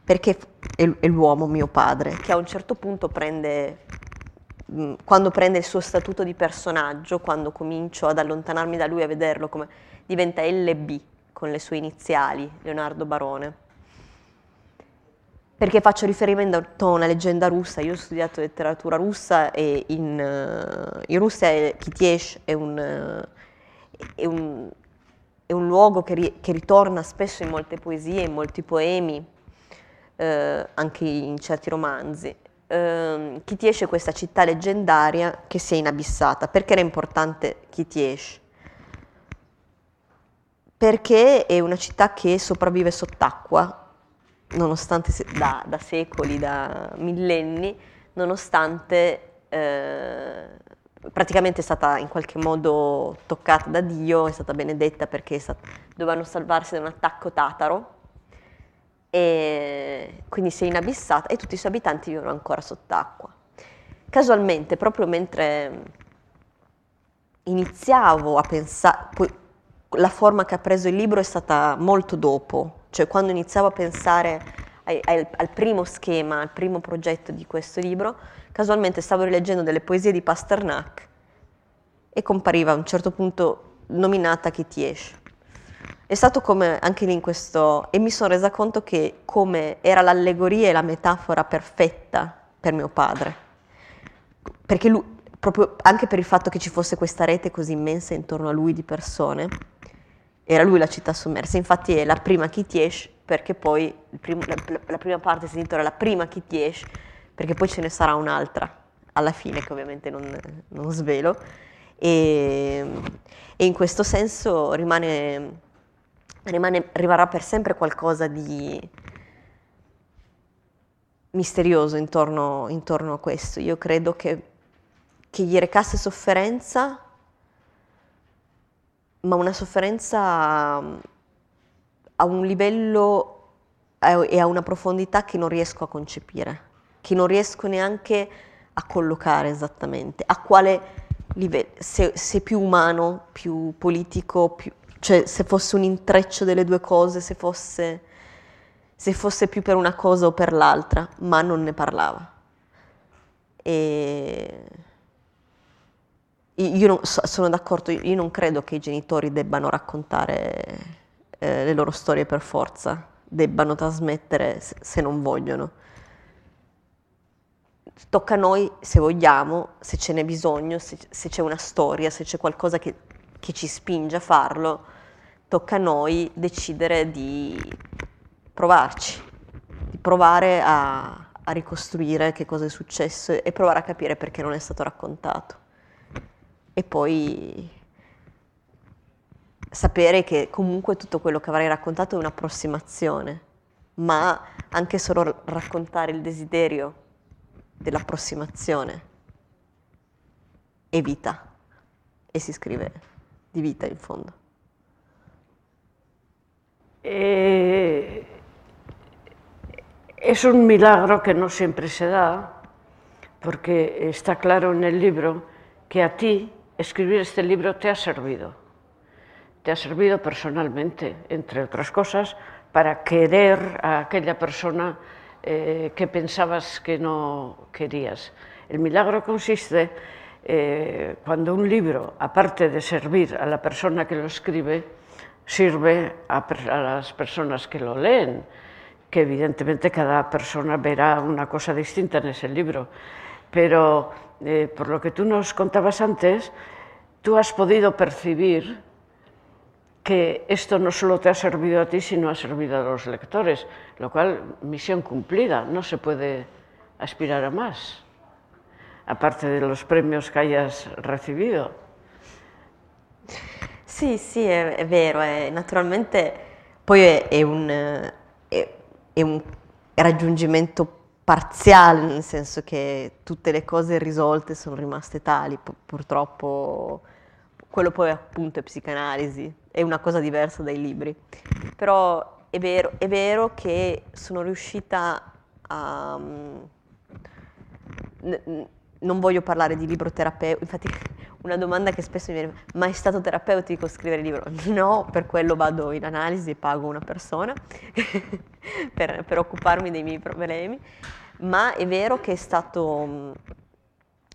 Perché è, l'uomo mio padre, che a un certo punto prende, mh, quando prende il suo statuto di personaggio, quando comincio ad allontanarmi da lui a vederlo come diventa LB con le sue iniziali, Leonardo Barone. Perché faccio riferimento a una leggenda russa, io ho studiato letteratura russa e in, eh, in Russia Kitiesh è un, eh, è un- è un luogo che, ri- che ritorna spesso in molte poesie, in molti poemi, eh, anche in certi romanzi. Eh, Kitiesh è questa città leggendaria che si è inabissata. Perché era importante Kitiesh? Perché è una città che sopravvive sott'acqua, nonostante se- da, da secoli, da millenni, nonostante eh, praticamente è stata in qualche modo toccata da Dio, è stata benedetta perché stat- dovevano salvarsi da un attacco tataro e quindi si è inabissata e tutti i suoi abitanti vivono ancora sott'acqua. Casualmente, proprio mentre iniziavo a pensare, la forma che ha preso il libro è stata molto dopo, cioè quando iniziavo a pensare ai- ai- al primo schema, al primo progetto di questo libro, casualmente stavo rileggendo delle poesie di Pasternak e compariva a un certo punto nominata Kitiesh. È stato come anche lì in questo, e mi sono resa conto che come era l'allegoria e la metafora perfetta per mio padre, perché lui, proprio anche per il fatto che ci fosse questa rete così immensa intorno a lui di persone, era lui la città sommersa, infatti è la prima Kitiesh, perché poi il prim- la, la- la prima parte si intitola la prima Kitiesh, perché poi ce ne sarà un'altra alla fine, che ovviamente non, non svelo, e, e in questo senso rimane, rimane- rimarrà per sempre qualcosa di misterioso intorno, intorno a questo. Io credo che, che gli recasse sofferenza, ma una sofferenza a un livello e a una profondità che non riesco a concepire, che non riesco neanche a collocare esattamente. A quale livello? Se, se più umano, più politico, più- cioè se fosse un intreccio delle due cose, se fosse, se fosse più per una cosa o per l'altra, ma non ne parlava. E io non- so- sono d'accordo, io non credo che i genitori debbano raccontare eh, le loro storie per forza, debbano trasmettere se, se non vogliono. Tocca a noi, se vogliamo, se ce n'è bisogno, se, se c'è una storia, se c'è qualcosa che, che ci spinge a farlo, tocca a noi decidere di provarci, di provare a, a ricostruire che cosa è successo e provare a capire perché non è stato raccontato. E poi sapere che comunque tutto quello che avrei raccontato è un'approssimazione, ma anche solo raccontare il desiderio dell'approssimazione è vita e si scrive di vita in fondo. Eh, Es un milagro que no siempre se da, porque está claro en el libro que a ti escribir este libro te ha servido. Te ha servido personalmente, entre otras cosas, para querer a aquella persona eh, que pensabas que no querías. El milagro consiste eh, cuando un libro, aparte de servir a la persona que lo escribe, sirve a, las personas que lo leen, que evidentemente cada persona verá una cosa distinta en ese libro. Pero eh, por lo que tú nos contabas antes, tú has podido percibir que esto no solo te ha servido a ti, sino ha servido a los lectores, lo cual, misión cumplida, no se puede aspirar a más, aparte de los premios que hayas recibido. Sì, sì, è, è vero, è, naturalmente poi è, è un, è un raggiungimento parziale, nel senso che tutte le cose risolte sono rimaste tali, purtroppo quello poi appunto è psicanalisi, è una cosa diversa dai libri, però è vero, è vero che sono riuscita a... N- non voglio parlare di libro terapeutico, infatti una domanda che spesso mi viene, ma è stato terapeutico scrivere libro? No, per quello vado in analisi e pago una persona per, per, occuparmi dei miei problemi, ma è vero che è stato,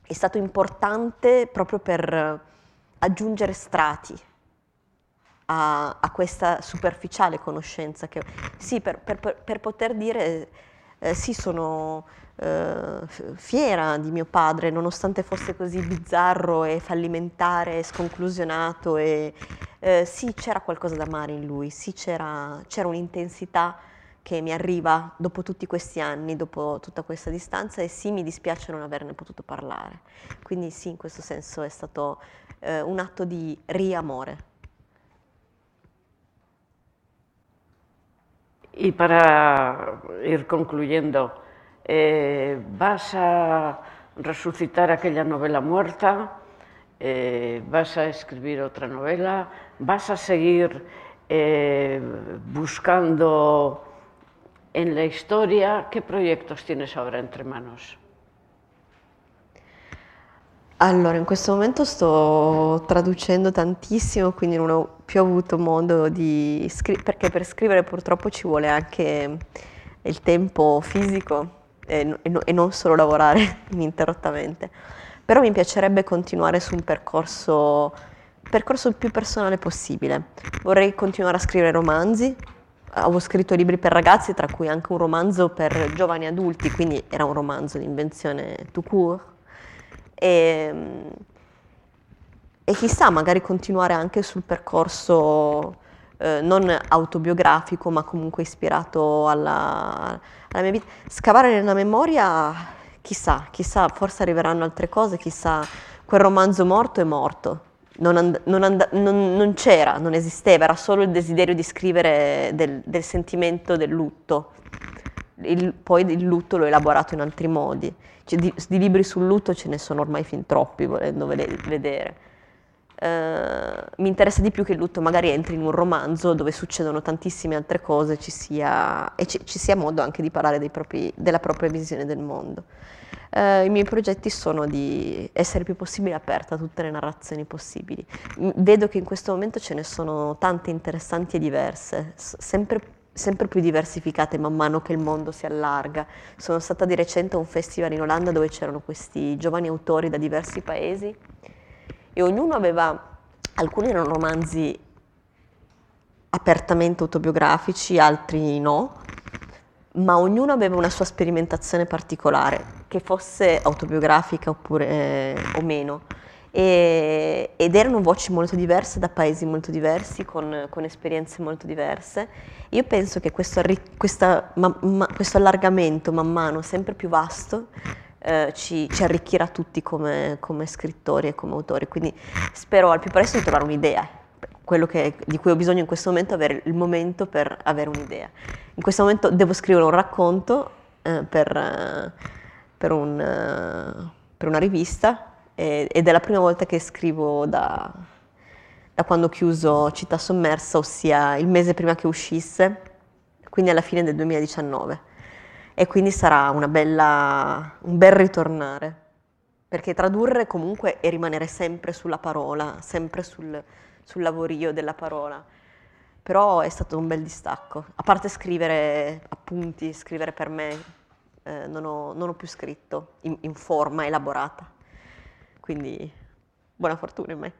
è stato importante proprio per aggiungere strati a, a, questa superficiale conoscenza. Che, sì, per, per, per poter dire, eh, sì, sono eh, fiera di mio padre, nonostante fosse così bizzarro e fallimentare e sconclusionato. E, eh, sì, c'era qualcosa da amare in lui, sì, c'era, c'era un'intensità che mi arriva dopo tutti questi anni, dopo tutta questa distanza e sì, mi dispiace non averne potuto parlare. Quindi sì, in questo senso è stato eh, un atto di riamore. Y para ir concluyendo, eh, vas a resucitar aquella novela muerta, eh, vas a escribir otra novela, vas a seguir eh, buscando en la historia. ¿Qué proyectos tienes ahora entre manos? Allora, in questo momento sto traducendo tantissimo, quindi non ho più avuto modo di scrivere, perché per scrivere purtroppo ci vuole anche il tempo fisico e, e non solo lavorare ininterrottamente. Però mi piacerebbe continuare su un percorso, percorso più personale possibile. Vorrei continuare a scrivere romanzi, avevo scritto libri per ragazzi, tra cui anche un romanzo per giovani adulti, quindi era un romanzo di invenzione tout court. E, e chissà, magari continuare anche sul percorso eh, non autobiografico, ma comunque ispirato alla, alla mia vita. Scavare nella memoria, chissà, chissà, forse arriveranno altre cose, chissà, quel romanzo morto è morto. Non, and- non, and- non, non, c'era, non esisteva, era solo il desiderio di scrivere del, del sentimento del lutto. Il, poi il lutto l'ho elaborato in altri modi. Cioè, di, di, libri sul lutto ce ne sono ormai fin troppi, volendo vedere. Uh, mi interessa di più che il lutto magari entri in un romanzo dove succedono tantissime altre cose ci sia, e ci, ci, sia modo anche di parlare propri, della propria visione del mondo. Uh, I miei progetti sono di essere il più possibile aperta a tutte le narrazioni possibili. Vedo che in questo momento ce ne sono tante interessanti e diverse, sempre, sempre più diversificate man mano che il mondo si allarga. Sono stata di recente a un festival in Olanda dove c'erano questi giovani autori da diversi paesi e ognuno aveva, alcuni erano romanzi apertamente autobiografici, altri no, ma ognuno aveva una sua sperimentazione particolare, che fosse autobiografica oppure eh, o meno. E, ed erano voci molto diverse da paesi molto diversi, con, con esperienze molto diverse. Io penso che questo, questa, ma, ma, questo allargamento man mano sempre più vasto eh, ci, ci, arricchirà tutti come, come, scrittori e come autori. Quindi spero al più presto di trovare un'idea. Quello che, di cui ho bisogno in questo momento è avere il momento per avere un'idea. In questo momento devo scrivere un racconto eh, per, eh, per, un, eh, per, una rivista ed è la prima volta che scrivo da, da quando ho chiuso Città Sommersa, ossia il mese prima che uscisse, quindi alla fine del 2019 e quindi sarà bella, un bel ritornare, perché tradurre comunque è rimanere sempre sulla parola, sempre sul, sul lavorio della parola. Però è stato un bel distacco, a parte scrivere appunti, scrivere per me, eh, non, ho, non, ho, più scritto in, in forma elaborata, quindi buena fortuna en me.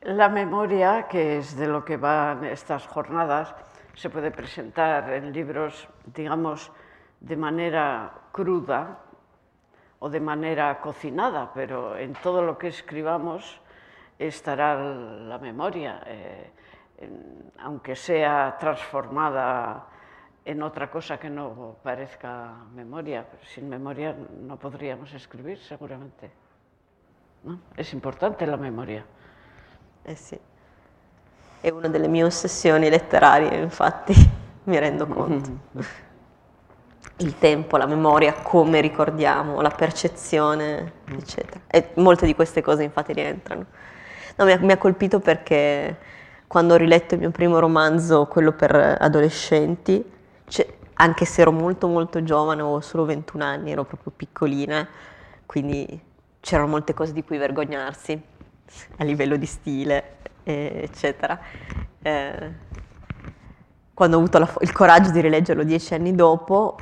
La memoria, que es de lo que van estas jornadas, se puede presentar en libros, digamos, de manera cruda o de manera cocinada, pero en todo lo que escribamos estará la memoria, eh, aunque sea transformada en otra cosa que no parezca memoria. Sin memoria no podríamos escribir, seguramente. ¿No? Es importante la memoria. Eh sì. È una delle mie ossessioni letterarie, infatti, mi rendo conto. Il tempo, la memoria, come ricordiamo, la percezione, eccetera. E molte di queste cose infatti rientrano. No, mi, ha, mi ha colpito perché quando ho riletto il mio primo romanzo, quello per adolescenti, anche se ero molto molto giovane, avevo solo 21 anni, ero proprio piccolina, quindi c'erano molte cose di cui vergognarsi a livello di stile, eccetera. Eh, quando ho avuto la, il coraggio di rileggerlo dieci anni dopo,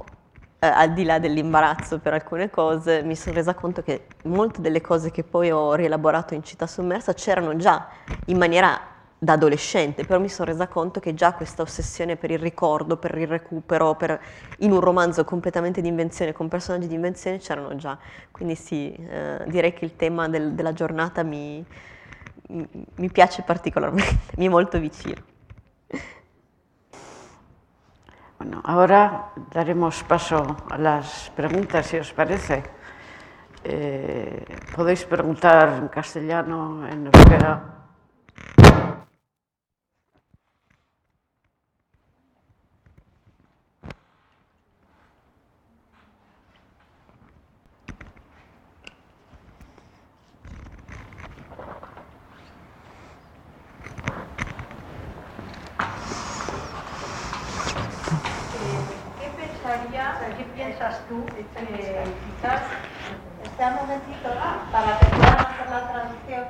eh, al di là dell'imbarazzo per alcune cose, mi sono resa conto che molte delle cose che poi ho rielaborato in Città Sommersa c'erano già in maniera da adolescente, però mi sono resa conto che già questa ossessione per il ricordo, per il recupero, per, in un romanzo completamente di invenzione, con personaggi di invenzione, c'erano già. Quindi sì, eh, direi che il tema del, della giornata mi, mi piace particolarmente, mi è molto vicino. Bueno, ahora daremos paso a las preguntas, si os parece. Eh, podéis preguntar en castellano, en euskera. Tú, eh, quizás... Espera un momentito para que puedan hacer la traducción.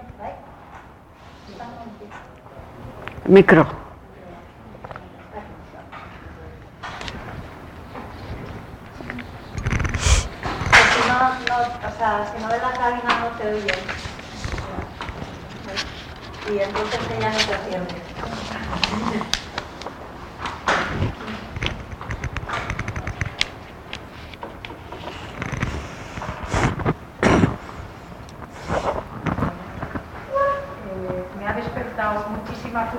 Micro. Si no, no, o sea, si no de la cabina no te oyen. Y entonces ella no te atiende.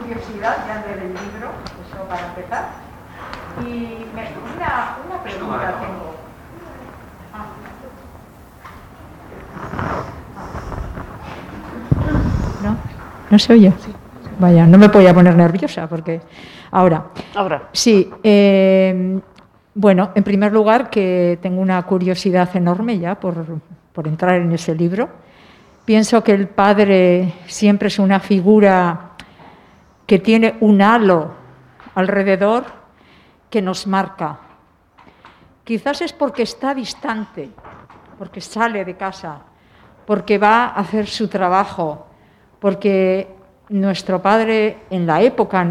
Curiosidad ya leer el libro, eso para empezar. Y me, una, una pregunta tengo. Ah. ¿No? ¿No se oye? Vaya, no me voy a poner nerviosa porque ahora. Ahora. Sí. Eh, bueno, en primer lugar que tengo una curiosidad enorme ya por, por entrar en ese libro. Pienso que el padre siempre es una figura que tiene un halo alrededor que nos marca. Quizás es porque está distante, porque sale de casa, porque va a hacer su trabajo, porque nuestro padre en la época,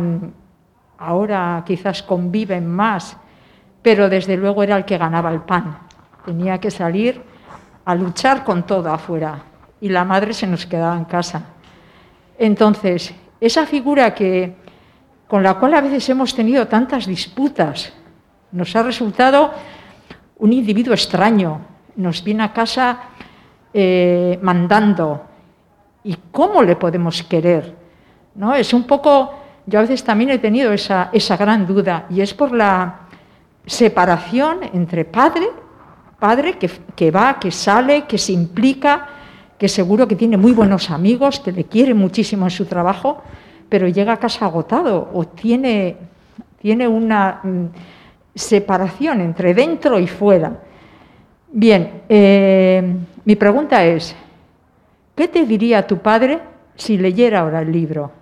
ahora quizás conviven más, pero desde luego era el que ganaba el pan. Tenía que salir a luchar con todo afuera y la madre se nos quedaba en casa. Entonces, esa figura que, con la cual a veces hemos tenido tantas disputas, nos ha resultado un individuo extraño, nos viene a casa eh, mandando. ¿Y cómo le podemos querer? ¿No? Es un poco, yo a veces también he tenido esa, esa gran duda, y es por la separación entre padre, padre que, que va, que sale, que se implica, que seguro que tiene muy buenos amigos, que le quiere muchísimo en su trabajo, pero llega a casa agotado o tiene, tiene una mm, separación entre dentro y fuera. Bien, eh, mi pregunta es, ¿qué te diría tu padre si leyera ahora el libro?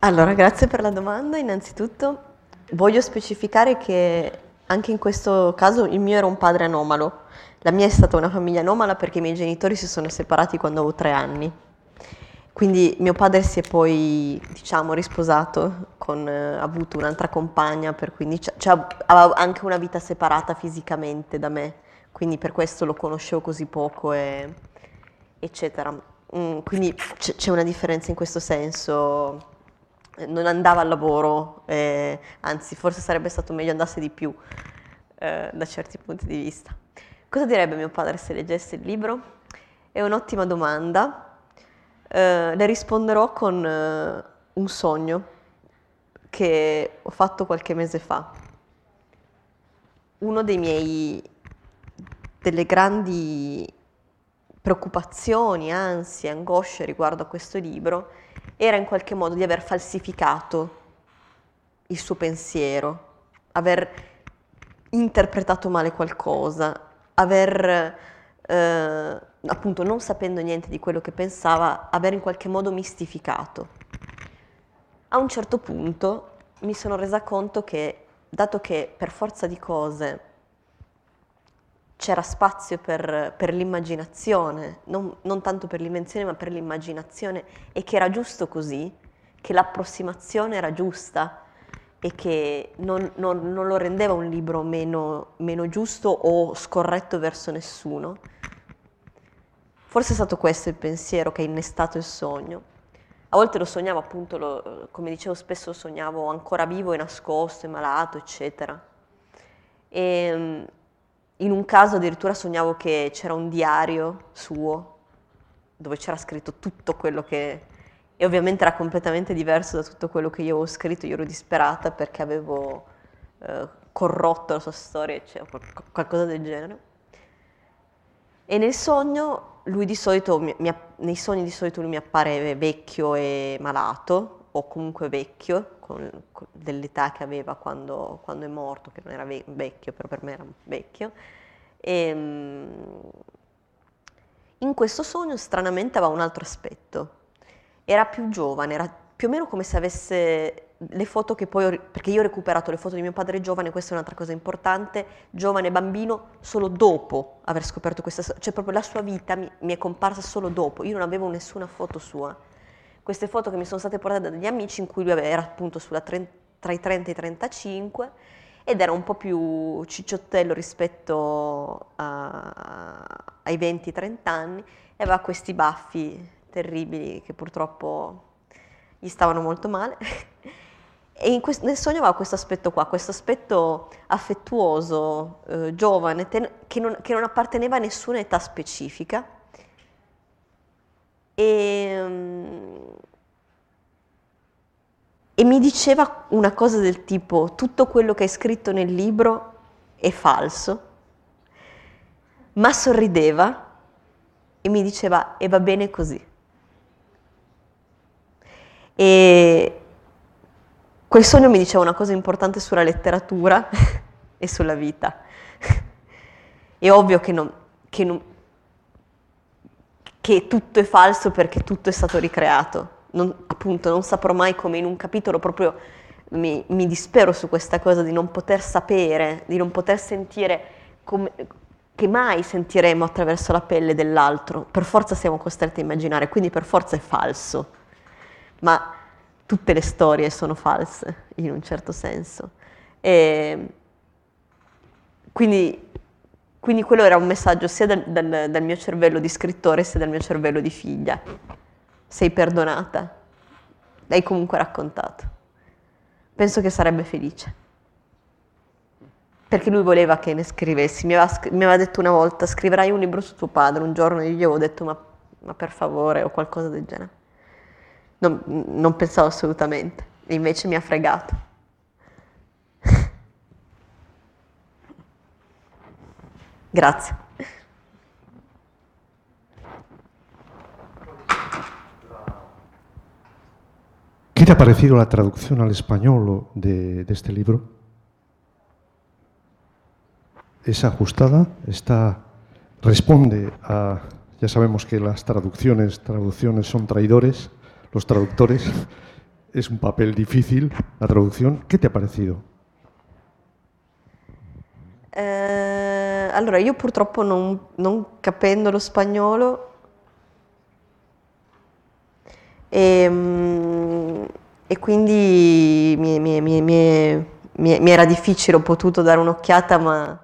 Allora, grazie per la domanda. Innanzitutto voglio specificare che anche in questo caso il mio era un padre anomalo. La mia è stata una famiglia anomala perché i miei genitori si sono separati quando avevo tre anni. Quindi mio padre si è poi, diciamo, risposato, con, eh, ha avuto un'altra compagna, per cui cioè, aveva anche una vita separata fisicamente da me, quindi per questo lo conoscevo così poco, e, eccetera. Mm, quindi c- c'è una differenza in questo senso, non andava al lavoro, eh, anzi forse sarebbe stato meglio andasse di più eh, da certi punti di vista. Cosa direbbe mio padre se leggesse il libro? È un'ottima domanda eh, le risponderò con eh, un sogno che ho fatto qualche mese fa. Uno dei miei delle grandi preoccupazioni, ansie, angosce riguardo a questo libro era in qualche modo di aver falsificato il suo pensiero, aver interpretato male qualcosa, aver eh, appunto non sapendo niente di quello che pensava, aver in qualche modo mistificato. A un certo punto mi sono resa conto che, dato che per forza di cose c'era spazio per, per l'immaginazione, non, non tanto per l'invenzione ma per l'immaginazione, e che era giusto così, che l'approssimazione era giusta e che non, non, non lo rendeva un libro meno, meno giusto o scorretto verso nessuno, Forse è stato questo il pensiero che ha innestato il sogno. A volte lo sognavo appunto, lo, come dicevo spesso, sognavo ancora vivo e nascosto e malato, eccetera. E ehm, in un caso addirittura sognavo che c'era un diario suo dove c'era scritto tutto quello che... E ovviamente era completamente diverso da tutto quello che io avevo scritto, io ero disperata perché avevo eh, corrotto la sua storia, eccetera, qualcosa del genere. E nel sogno lui di solito, mi, mi, nei sogni di solito lui mi appare vecchio e malato, o comunque vecchio, con, con dell'età che aveva quando, quando, è morto, che non era ve- vecchio, però per me era vecchio. E, ehm, in questo sogno stranamente aveva un altro aspetto. Era più giovane, era più o meno come se avesse le foto che poi perché io ho recuperato le foto di mio padre giovane, questa è un'altra cosa importante, giovane bambino, solo dopo aver scoperto questa, cioè proprio la sua vita mi, mi, è comparsa solo dopo, io non avevo nessuna foto sua. Queste foto che mi sono state portate dagli amici in cui lui era appunto sulla tre, tra i 30 e i 35 ed era un po' più cicciottello rispetto a, ai 20-30 anni e aveva questi baffi terribili che purtroppo gli stavano molto male E questo, nel sogno aveva questo aspetto qua, questo aspetto affettuoso, eh, giovane, ten, che, non, che, non, apparteneva a nessuna età specifica. E, um, e mi diceva una cosa del tipo, tutto quello che hai scritto nel libro è falso, ma sorrideva e mi diceva, e va bene così. E, Quel sogno mi diceva una cosa importante sulla letteratura e sulla vita. È ovvio che, non, che, non, che, tutto è falso perché tutto è stato ricreato. Non, appunto, non saprò mai come in un capitolo proprio mi, mi, dispero su questa cosa di non poter sapere, di non poter sentire come, che mai sentiremo attraverso la pelle dell'altro. Per forza siamo costretti a immaginare, quindi per forza è falso. Ma tutte le storie sono false, in un certo senso. E quindi, quindi quello era un messaggio sia dal, dal, dal mio cervello di scrittore sia dal mio cervello di figlia. Sei perdonata, l'hai comunque raccontato. Penso che sarebbe felice. Perché lui voleva che ne scrivessi. Mi aveva, mi aveva detto una volta, scriverai un libro su tuo padre. Un giorno io gli avevo detto, ma, ma per favore, o qualcosa del genere. Non, non pensavo assolutamente, invece mi ha fregato. Grazie. Te ha parecido la traducción al español de, de, este libro? ¿Es ajustada? Está, ¿Responde a... Ya sabemos que las traducciones, traducciones son traidores, los traductores, es un papel difícil, la traducción. ¿Qué te ha parecido? Eh, allora, io purtroppo non, non capendo lo spagnolo e, mm, e quindi mi, mi, mi, mi, era difficile, ho potuto dare un'occhiata, ma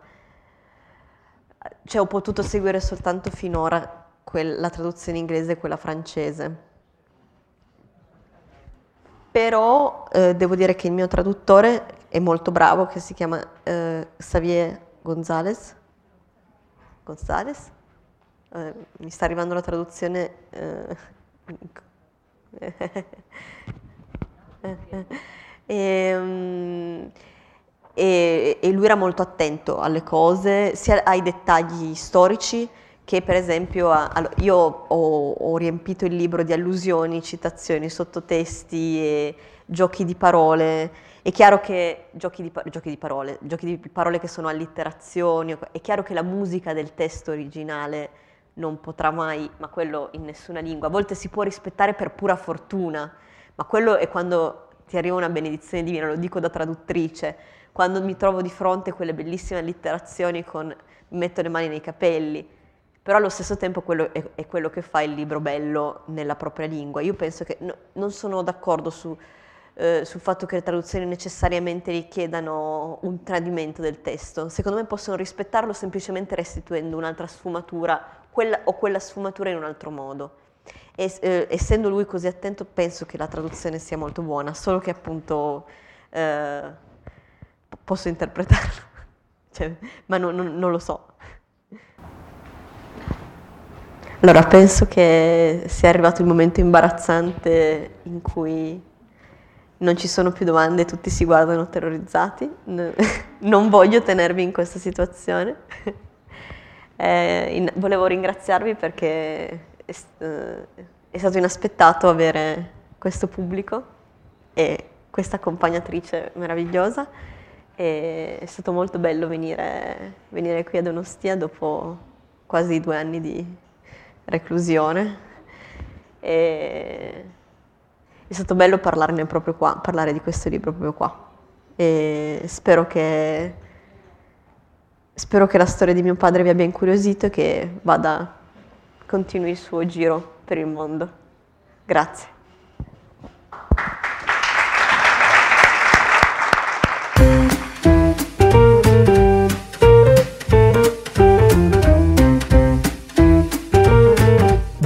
cioè, ho potuto seguire soltanto finora quel, la traduzione inglese e quella francese. Però eh, devo dire che il mio traduttore è molto bravo, che si chiama eh, Xavier Gonzalez. Gonzalez? Eh, mi sta arrivando la traduzione. E, um, e, e, lui era molto attento alle cose, sia ai dettagli storici che per esempio a, io ho, ho, riempito il libro di allusioni, citazioni, sottotesti e giochi di parole. È chiaro che giochi di, giochi di parole, giochi di parole che sono allitterazioni, è chiaro che la musica del testo originale non potrà mai, ma quello in nessuna lingua. A volte si può rispettare per pura fortuna, ma quello è quando ti arriva una benedizione divina, lo dico da traduttrice, quando mi trovo di fronte quelle bellissime allitterazioni con mi metto le mani nei capelli, però allo stesso tempo quello è, è quello che fa il libro bello nella propria lingua. Io penso che no, non sono d'accordo su, eh, sul fatto che le traduzioni necessariamente richiedano un tradimento del testo, secondo me possono rispettarlo semplicemente restituendo un'altra sfumatura quella, o quella sfumatura in un altro modo. E, eh, essendo lui così attento penso che la traduzione sia molto buona, solo che appunto eh, posso interpretarlo, cioè, ma no, no, non lo so. Allora penso che sia arrivato il momento imbarazzante in cui non ci sono più domande, tutti si guardano terrorizzati, non voglio tenervi in questa situazione. Eh, in, volevo ringraziarvi perché è, eh, è, stato inaspettato avere questo pubblico e questa accompagnatrice meravigliosa. E è stato molto bello venire, venire qui ad Onostia dopo quasi due anni di reclusione. E è stato bello parlarne proprio qua, parlare di questo libro proprio qua. E spero che Spero che la storia di mio padre vi abbia incuriosito e che vada, continui il suo giro per il mondo. Grazie.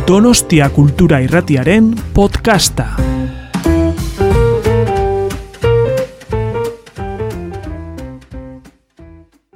Donostia Kultura Irratiaren podcasta.